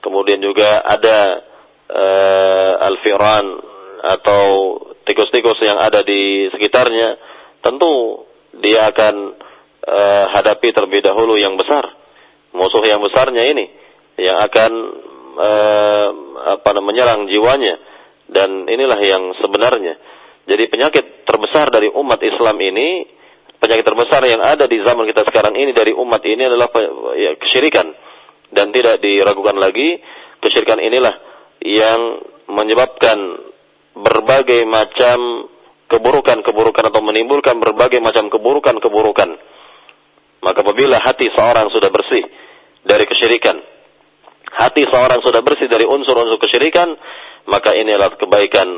kemudian juga ada uh, al-firan atau tikus-tikus yang ada di sekitarnya tentu dia akan uh, hadapi terlebih dahulu yang besar musuh yang besarnya ini yang akan uh, apa menyerang jiwanya dan inilah yang sebenarnya. Jadi penyakit terbesar dari umat Islam ini, penyakit terbesar yang ada di zaman kita sekarang ini dari umat ini adalah ya, kesyirikan. Dan tidak diragukan lagi, kesyirikan inilah yang menyebabkan berbagai macam keburukan-keburukan atau menimbulkan berbagai macam keburukan-keburukan. Maka apabila hati seorang sudah bersih dari kesyirikan, hati seorang sudah bersih dari unsur-unsur kesyirikan, maka ini adalah kebaikan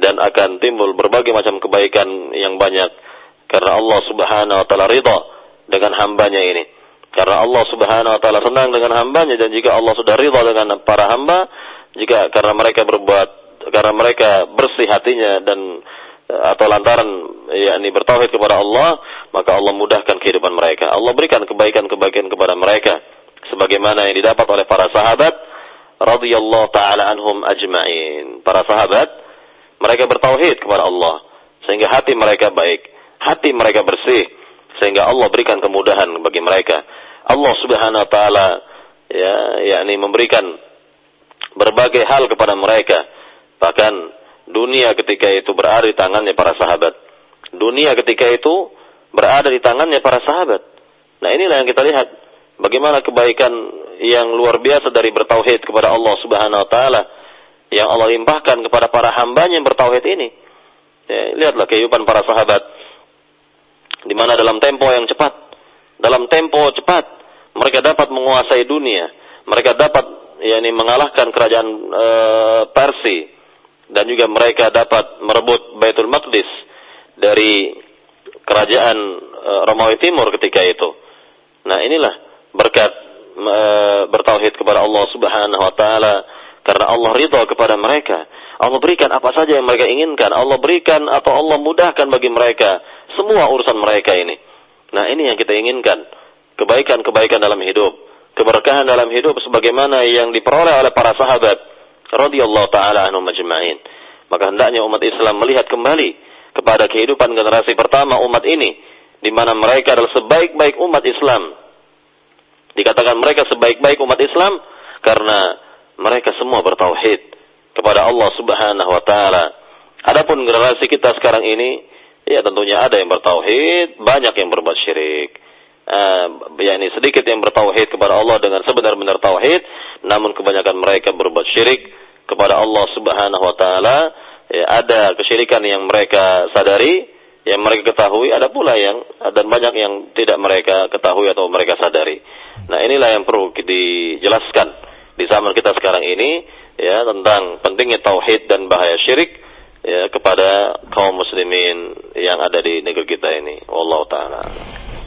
dan akan timbul berbagai macam kebaikan yang banyak karena Allah Subhanahu wa taala ridha dengan hambanya ini. Karena Allah Subhanahu wa taala senang dengan hambanya dan jika Allah sudah ridha dengan para hamba, jika karena mereka berbuat karena mereka bersih hatinya dan atau lantaran yakni bertauhid kepada Allah, maka Allah mudahkan kehidupan mereka. Allah berikan kebaikan-kebaikan kepada mereka sebagaimana yang didapat oleh para sahabat radhiyallahu taala anhum ajma'in. Para sahabat mereka bertauhid kepada Allah sehingga hati mereka baik, hati mereka bersih sehingga Allah berikan kemudahan bagi mereka. Allah Subhanahu wa taala ya yakni memberikan berbagai hal kepada mereka. Bahkan dunia ketika itu berada di tangannya para sahabat. Dunia ketika itu berada di tangannya para sahabat. Nah inilah yang kita lihat bagaimana kebaikan yang luar biasa dari bertauhid kepada Allah Subhanahu wa taala yang Allah limpahkan kepada para hambanya yang bertauhid ini. Ya, lihatlah kehidupan para sahabat di mana dalam tempo yang cepat, dalam tempo cepat mereka dapat menguasai dunia, mereka dapat yakni mengalahkan kerajaan e, Persia dan juga mereka dapat merebut Baitul Maqdis dari kerajaan e, Romawi Timur ketika itu. Nah, inilah berkat bertauhid kepada Allah Subhanahu wa taala karena Allah ridha kepada mereka. Allah berikan apa saja yang mereka inginkan. Allah berikan atau Allah mudahkan bagi mereka semua urusan mereka ini. Nah, ini yang kita inginkan. Kebaikan-kebaikan dalam hidup, keberkahan dalam hidup sebagaimana yang diperoleh oleh para sahabat radhiyallahu taala anhum majma'in. Maka hendaknya umat Islam melihat kembali kepada kehidupan generasi pertama umat ini di mana mereka adalah sebaik-baik umat Islam Dikatakan mereka sebaik-baik umat Islam karena mereka semua bertauhid kepada Allah Subhanahu wa taala. Adapun generasi kita sekarang ini ya tentunya ada yang bertauhid, banyak yang berbuat syirik. Uh, yakni sedikit yang bertauhid kepada Allah dengan sebenar-benar tauhid, namun kebanyakan mereka berbuat syirik kepada Allah Subhanahu wa taala. Ya, ada kesyirikan yang mereka sadari, yang mereka ketahui, ada pula yang dan banyak yang tidak mereka ketahui atau mereka sadari. Nah inilah yang perlu dijelaskan di zaman kita sekarang ini ya tentang pentingnya tauhid dan bahaya syirik ya kepada kaum muslimin yang ada di negeri kita ini. Wallahu taala.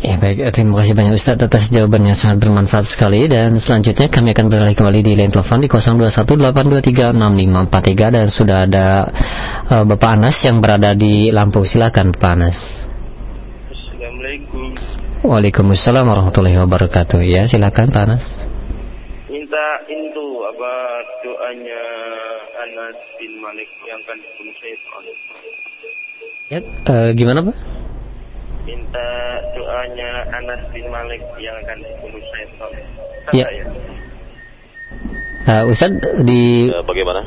Ya baik, terima kasih banyak Ustaz atas jawabannya sangat bermanfaat sekali dan selanjutnya kami akan beralih kembali di line telepon di 0218236543 dan sudah ada uh, Bapak Anas yang berada di Lampung. Silakan Pak Anas. Assalamualaikum. Waalaikumsalam warahmatullahi wabarakatuh. Ya, silakan Pak Anas. Minta itu apa doanya Anas bin Malik yang kan dibunuh syaitan. Ya, uh, gimana Pak? Minta doanya Anas bin Malik yang akan dibunuh syaitan. Ya. ya. Uh, Ustaz di Ya, bagaimana?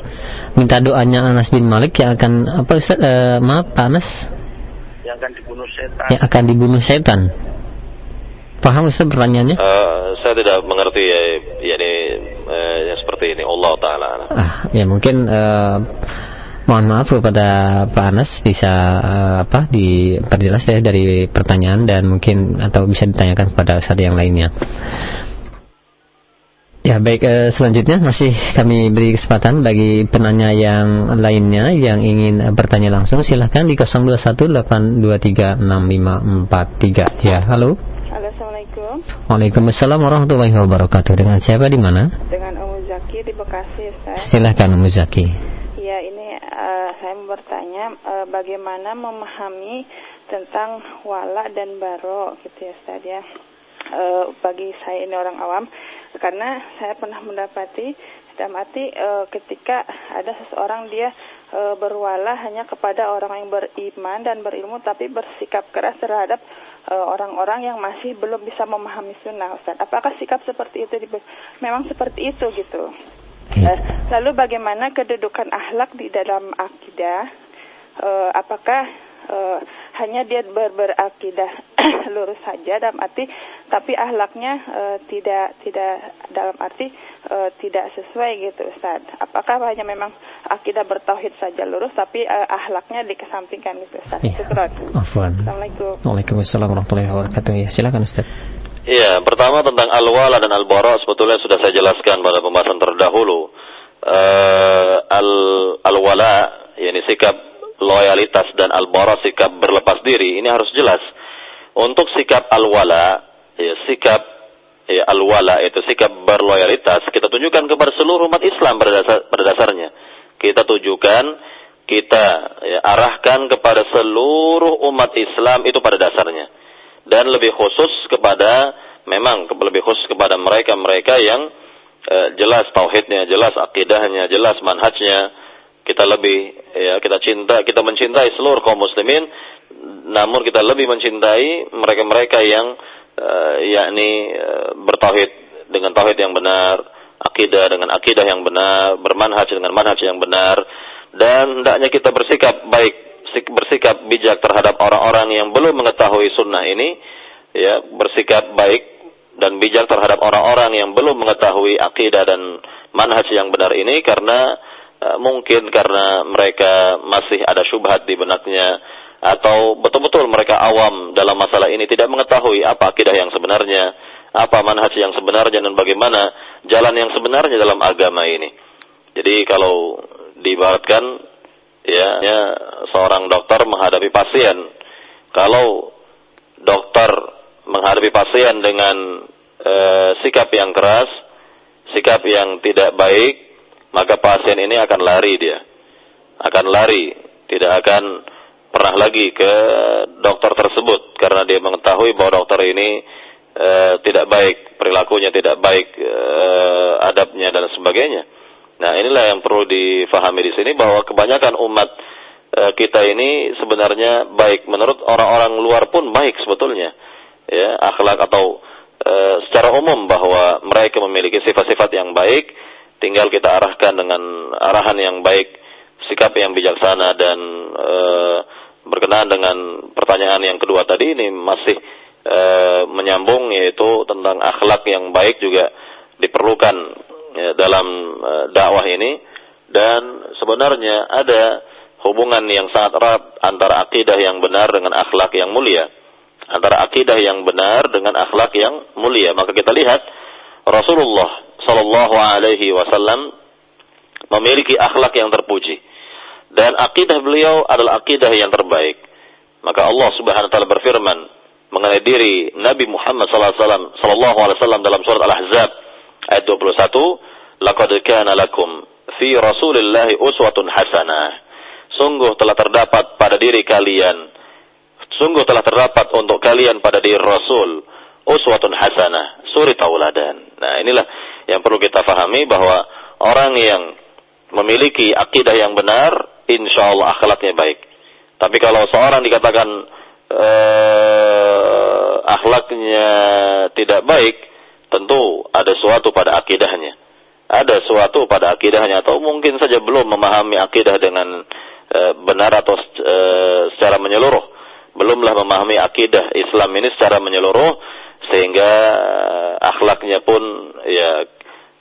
minta doanya Anas bin Malik yang akan apa Ustaz? Uh, maaf Pak Anas Yang akan dibunuh setan. yang akan dibunuh setan. Paham Ustaz pertanyaannya? Eh, saya tidak mengerti ya, yakni eh, yang seperti ini. Allah taala. Ah, ya mungkin eh, mohon maaf kepada Pak Anas bisa eh, apa diperjelas ya dari pertanyaan dan mungkin atau bisa ditanyakan kepada Ustaz yang lainnya. Ya baik eh, selanjutnya masih kami beri kesempatan bagi penanya yang lainnya yang ingin eh, bertanya langsung silahkan di 0218236543 ya halo Halo, Assalamualaikum. Waalaikumsalam warahmatullahi wabarakatuh dengan siapa di mana Dengan Umu Zaki di Bekasi, Ustaz. silahkan Umu Zaki Ya, ini eh, saya mau bertanya eh, bagaimana memahami tentang wala dan baro gitu ya, Ustaz ya. Eh, bagi saya ini orang awam karena saya pernah mendapati dalam arti eh, ketika ada seseorang dia eh, berwala hanya kepada orang yang beriman dan berilmu tapi bersikap keras terhadap orang-orang yang masih belum bisa memahami sunnah Ustaz. Apakah sikap seperti itu memang seperti itu gitu? Ya. Eh, Lalu bagaimana kedudukan akhlak di dalam akidah? Eh, apakah eh, hanya dia ber berakidah [clears throat] lurus saja dalam arti, tapi akhlaknya eh, tidak tidak dalam arti eh, tidak sesuai gitu, Ustaz? Apakah hanya memang akidah bertauhid saja lurus, tapi eh, akhlaknya dikesampingkan gitu, Ustaz? Syukran. Afwan Assalamualaikum. Waalaikumsalam warahmatullahi wabarakatuh ya silakan Ustaz Iya, pertama tentang al-wala dan al-bara sebetulnya sudah saya jelaskan pada pembahasan terdahulu. Eh, al al-wala yakni sikap loyalitas dan al-bara sikap berlepas diri ini harus jelas. Untuk sikap al-wala, ya, sikap ya, al-wala itu sikap berloyalitas kita tunjukkan kepada seluruh umat Islam pada, dasar, pada dasarnya. Kita tujukan, kita ya, arahkan kepada seluruh umat Islam itu pada dasarnya dan lebih khusus kepada memang lebih khusus kepada mereka-mereka yang eh, jelas tauhidnya, jelas akidahnya, jelas manhajnya. Kita lebih ya kita cinta, kita mencintai seluruh kaum muslimin, namun kita lebih mencintai mereka-mereka yang eh, yakni eh, bertauhid dengan tauhid yang benar, akidah dengan akidah yang benar, bermanhaj dengan manhaj yang benar dan hendaknya kita bersikap baik bersikap bijak terhadap orang-orang yang belum mengetahui sunnah ini, ya bersikap baik dan bijak terhadap orang-orang yang belum mengetahui akidah dan manhaj yang benar ini karena eh, mungkin karena mereka masih ada syubhat di benaknya atau betul-betul mereka awam dalam masalah ini tidak mengetahui apa akidah yang sebenarnya, apa manhaj yang sebenarnya dan bagaimana jalan yang sebenarnya dalam agama ini. Jadi kalau diibaratkan ya, ya seorang dokter menghadapi pasien. Kalau dokter menghadapi pasien dengan eh, sikap yang keras, sikap yang tidak baik, maka pasien ini akan lari dia. Akan lari, tidak akan pernah lagi ke dokter tersebut karena dia mengetahui bahwa dokter ini eh, tidak baik, perilakunya tidak baik, eh, adabnya dan sebagainya. Nah, inilah yang perlu difahami di sini bahwa kebanyakan umat eh, kita ini sebenarnya baik menurut orang-orang luar pun baik sebetulnya. Ya, akhlak atau eh, secara umum bahwa mereka memiliki sifat-sifat yang baik, tinggal kita arahkan dengan arahan yang baik, sikap yang bijaksana dan eh, berkenaan dengan pertanyaan yang kedua tadi ini masih eh, menyambung yaitu tentang akhlak yang baik juga diperlukan ya, dalam eh, dakwah ini. Dan sebenarnya ada hubungan yang sangat erat antara akidah yang benar dengan akhlak yang mulia. Antara akidah yang benar dengan akhlak yang mulia. Maka kita lihat Rasulullah Shallallahu Alaihi Wasallam memiliki akhlak yang terpuji. Dan akidah beliau adalah akidah yang terbaik. Maka Allah Subhanahu wa taala berfirman mengenai diri Nabi Muhammad sallallahu alaihi wasallam dalam surat Al-Ahzab ayat 21, "Laqad kana lakum fi Rasulillahi uswatun hasanah." Sungguh telah terdapat pada diri kalian sungguh telah terdapat untuk kalian pada diri Rasul uswatun hasanah, suri tauladan. Nah, inilah yang perlu kita fahami bahwa orang yang memiliki akidah yang benar, insya Allah akhlaknya baik. Tapi kalau seorang dikatakan uh, akhlaknya tidak baik, tentu ada suatu pada akidahnya. Ada suatu pada akidahnya atau mungkin saja belum memahami akidah dengan uh, benar atau uh, secara menyeluruh. Belumlah memahami akidah Islam ini secara menyeluruh sehingga akhlaknya pun ya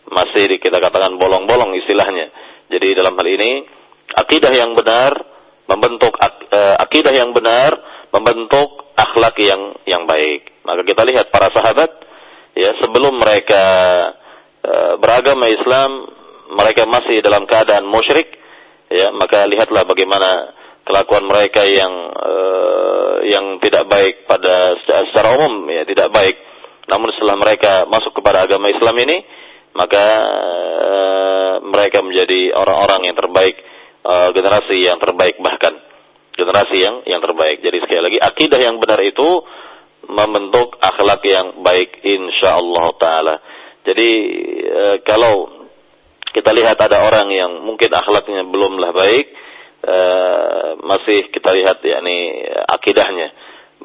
masih kita katakan bolong-bolong istilahnya. Jadi dalam hal ini akidah yang benar membentuk akidah yang benar membentuk akhlak yang yang baik. Maka kita lihat para sahabat ya sebelum mereka e, beragama Islam mereka masih dalam keadaan musyrik ya maka lihatlah bagaimana kelakuan mereka yang e, yang tidak baik pada secara umum ya tidak baik. Namun setelah mereka masuk kepada agama Islam ini maka e, mereka menjadi orang-orang yang terbaik e, generasi yang terbaik bahkan generasi yang yang terbaik. Jadi sekali lagi akidah yang benar itu membentuk akhlak yang baik insya Allah taala. Jadi e, kalau kita lihat ada orang yang mungkin akhlaknya belumlah baik, e, masih kita lihat yakni akidahnya.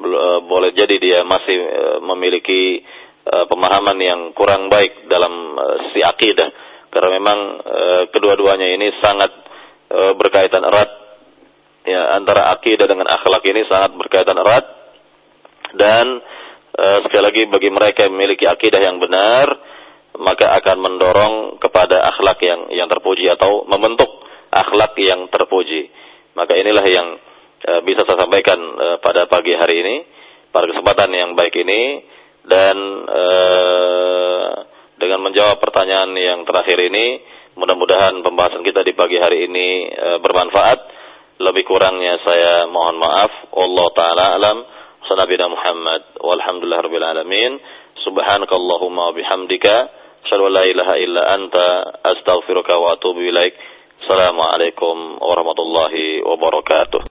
E, boleh jadi dia masih e, memiliki e, pemahaman yang kurang baik dalam si akidah. Karena memang kedua-duanya ini sangat berkaitan erat. Ya antara akidah dengan akhlak ini sangat berkaitan erat dan e, sekali lagi bagi mereka yang memiliki akidah yang benar maka akan mendorong kepada akhlak yang yang terpuji atau membentuk akhlak yang terpuji maka inilah yang e, bisa saya sampaikan e, pada pagi hari ini pada kesempatan yang baik ini dan dengan menjawab pertanyaan yang terakhir ini mudah-mudahan pembahasan kita di pagi hari ini bermanfaat lebih kurangnya saya mohon maaf. Allah taala alam. Sanabina Muhammad walhamdulillah rabbil alamin. Subhanakallahumma bihamdika asyhadu la ilaha illa anta astaghfiruka wa atubu ilaik. Assalamualaikum warahmatullahi wabarakatuh.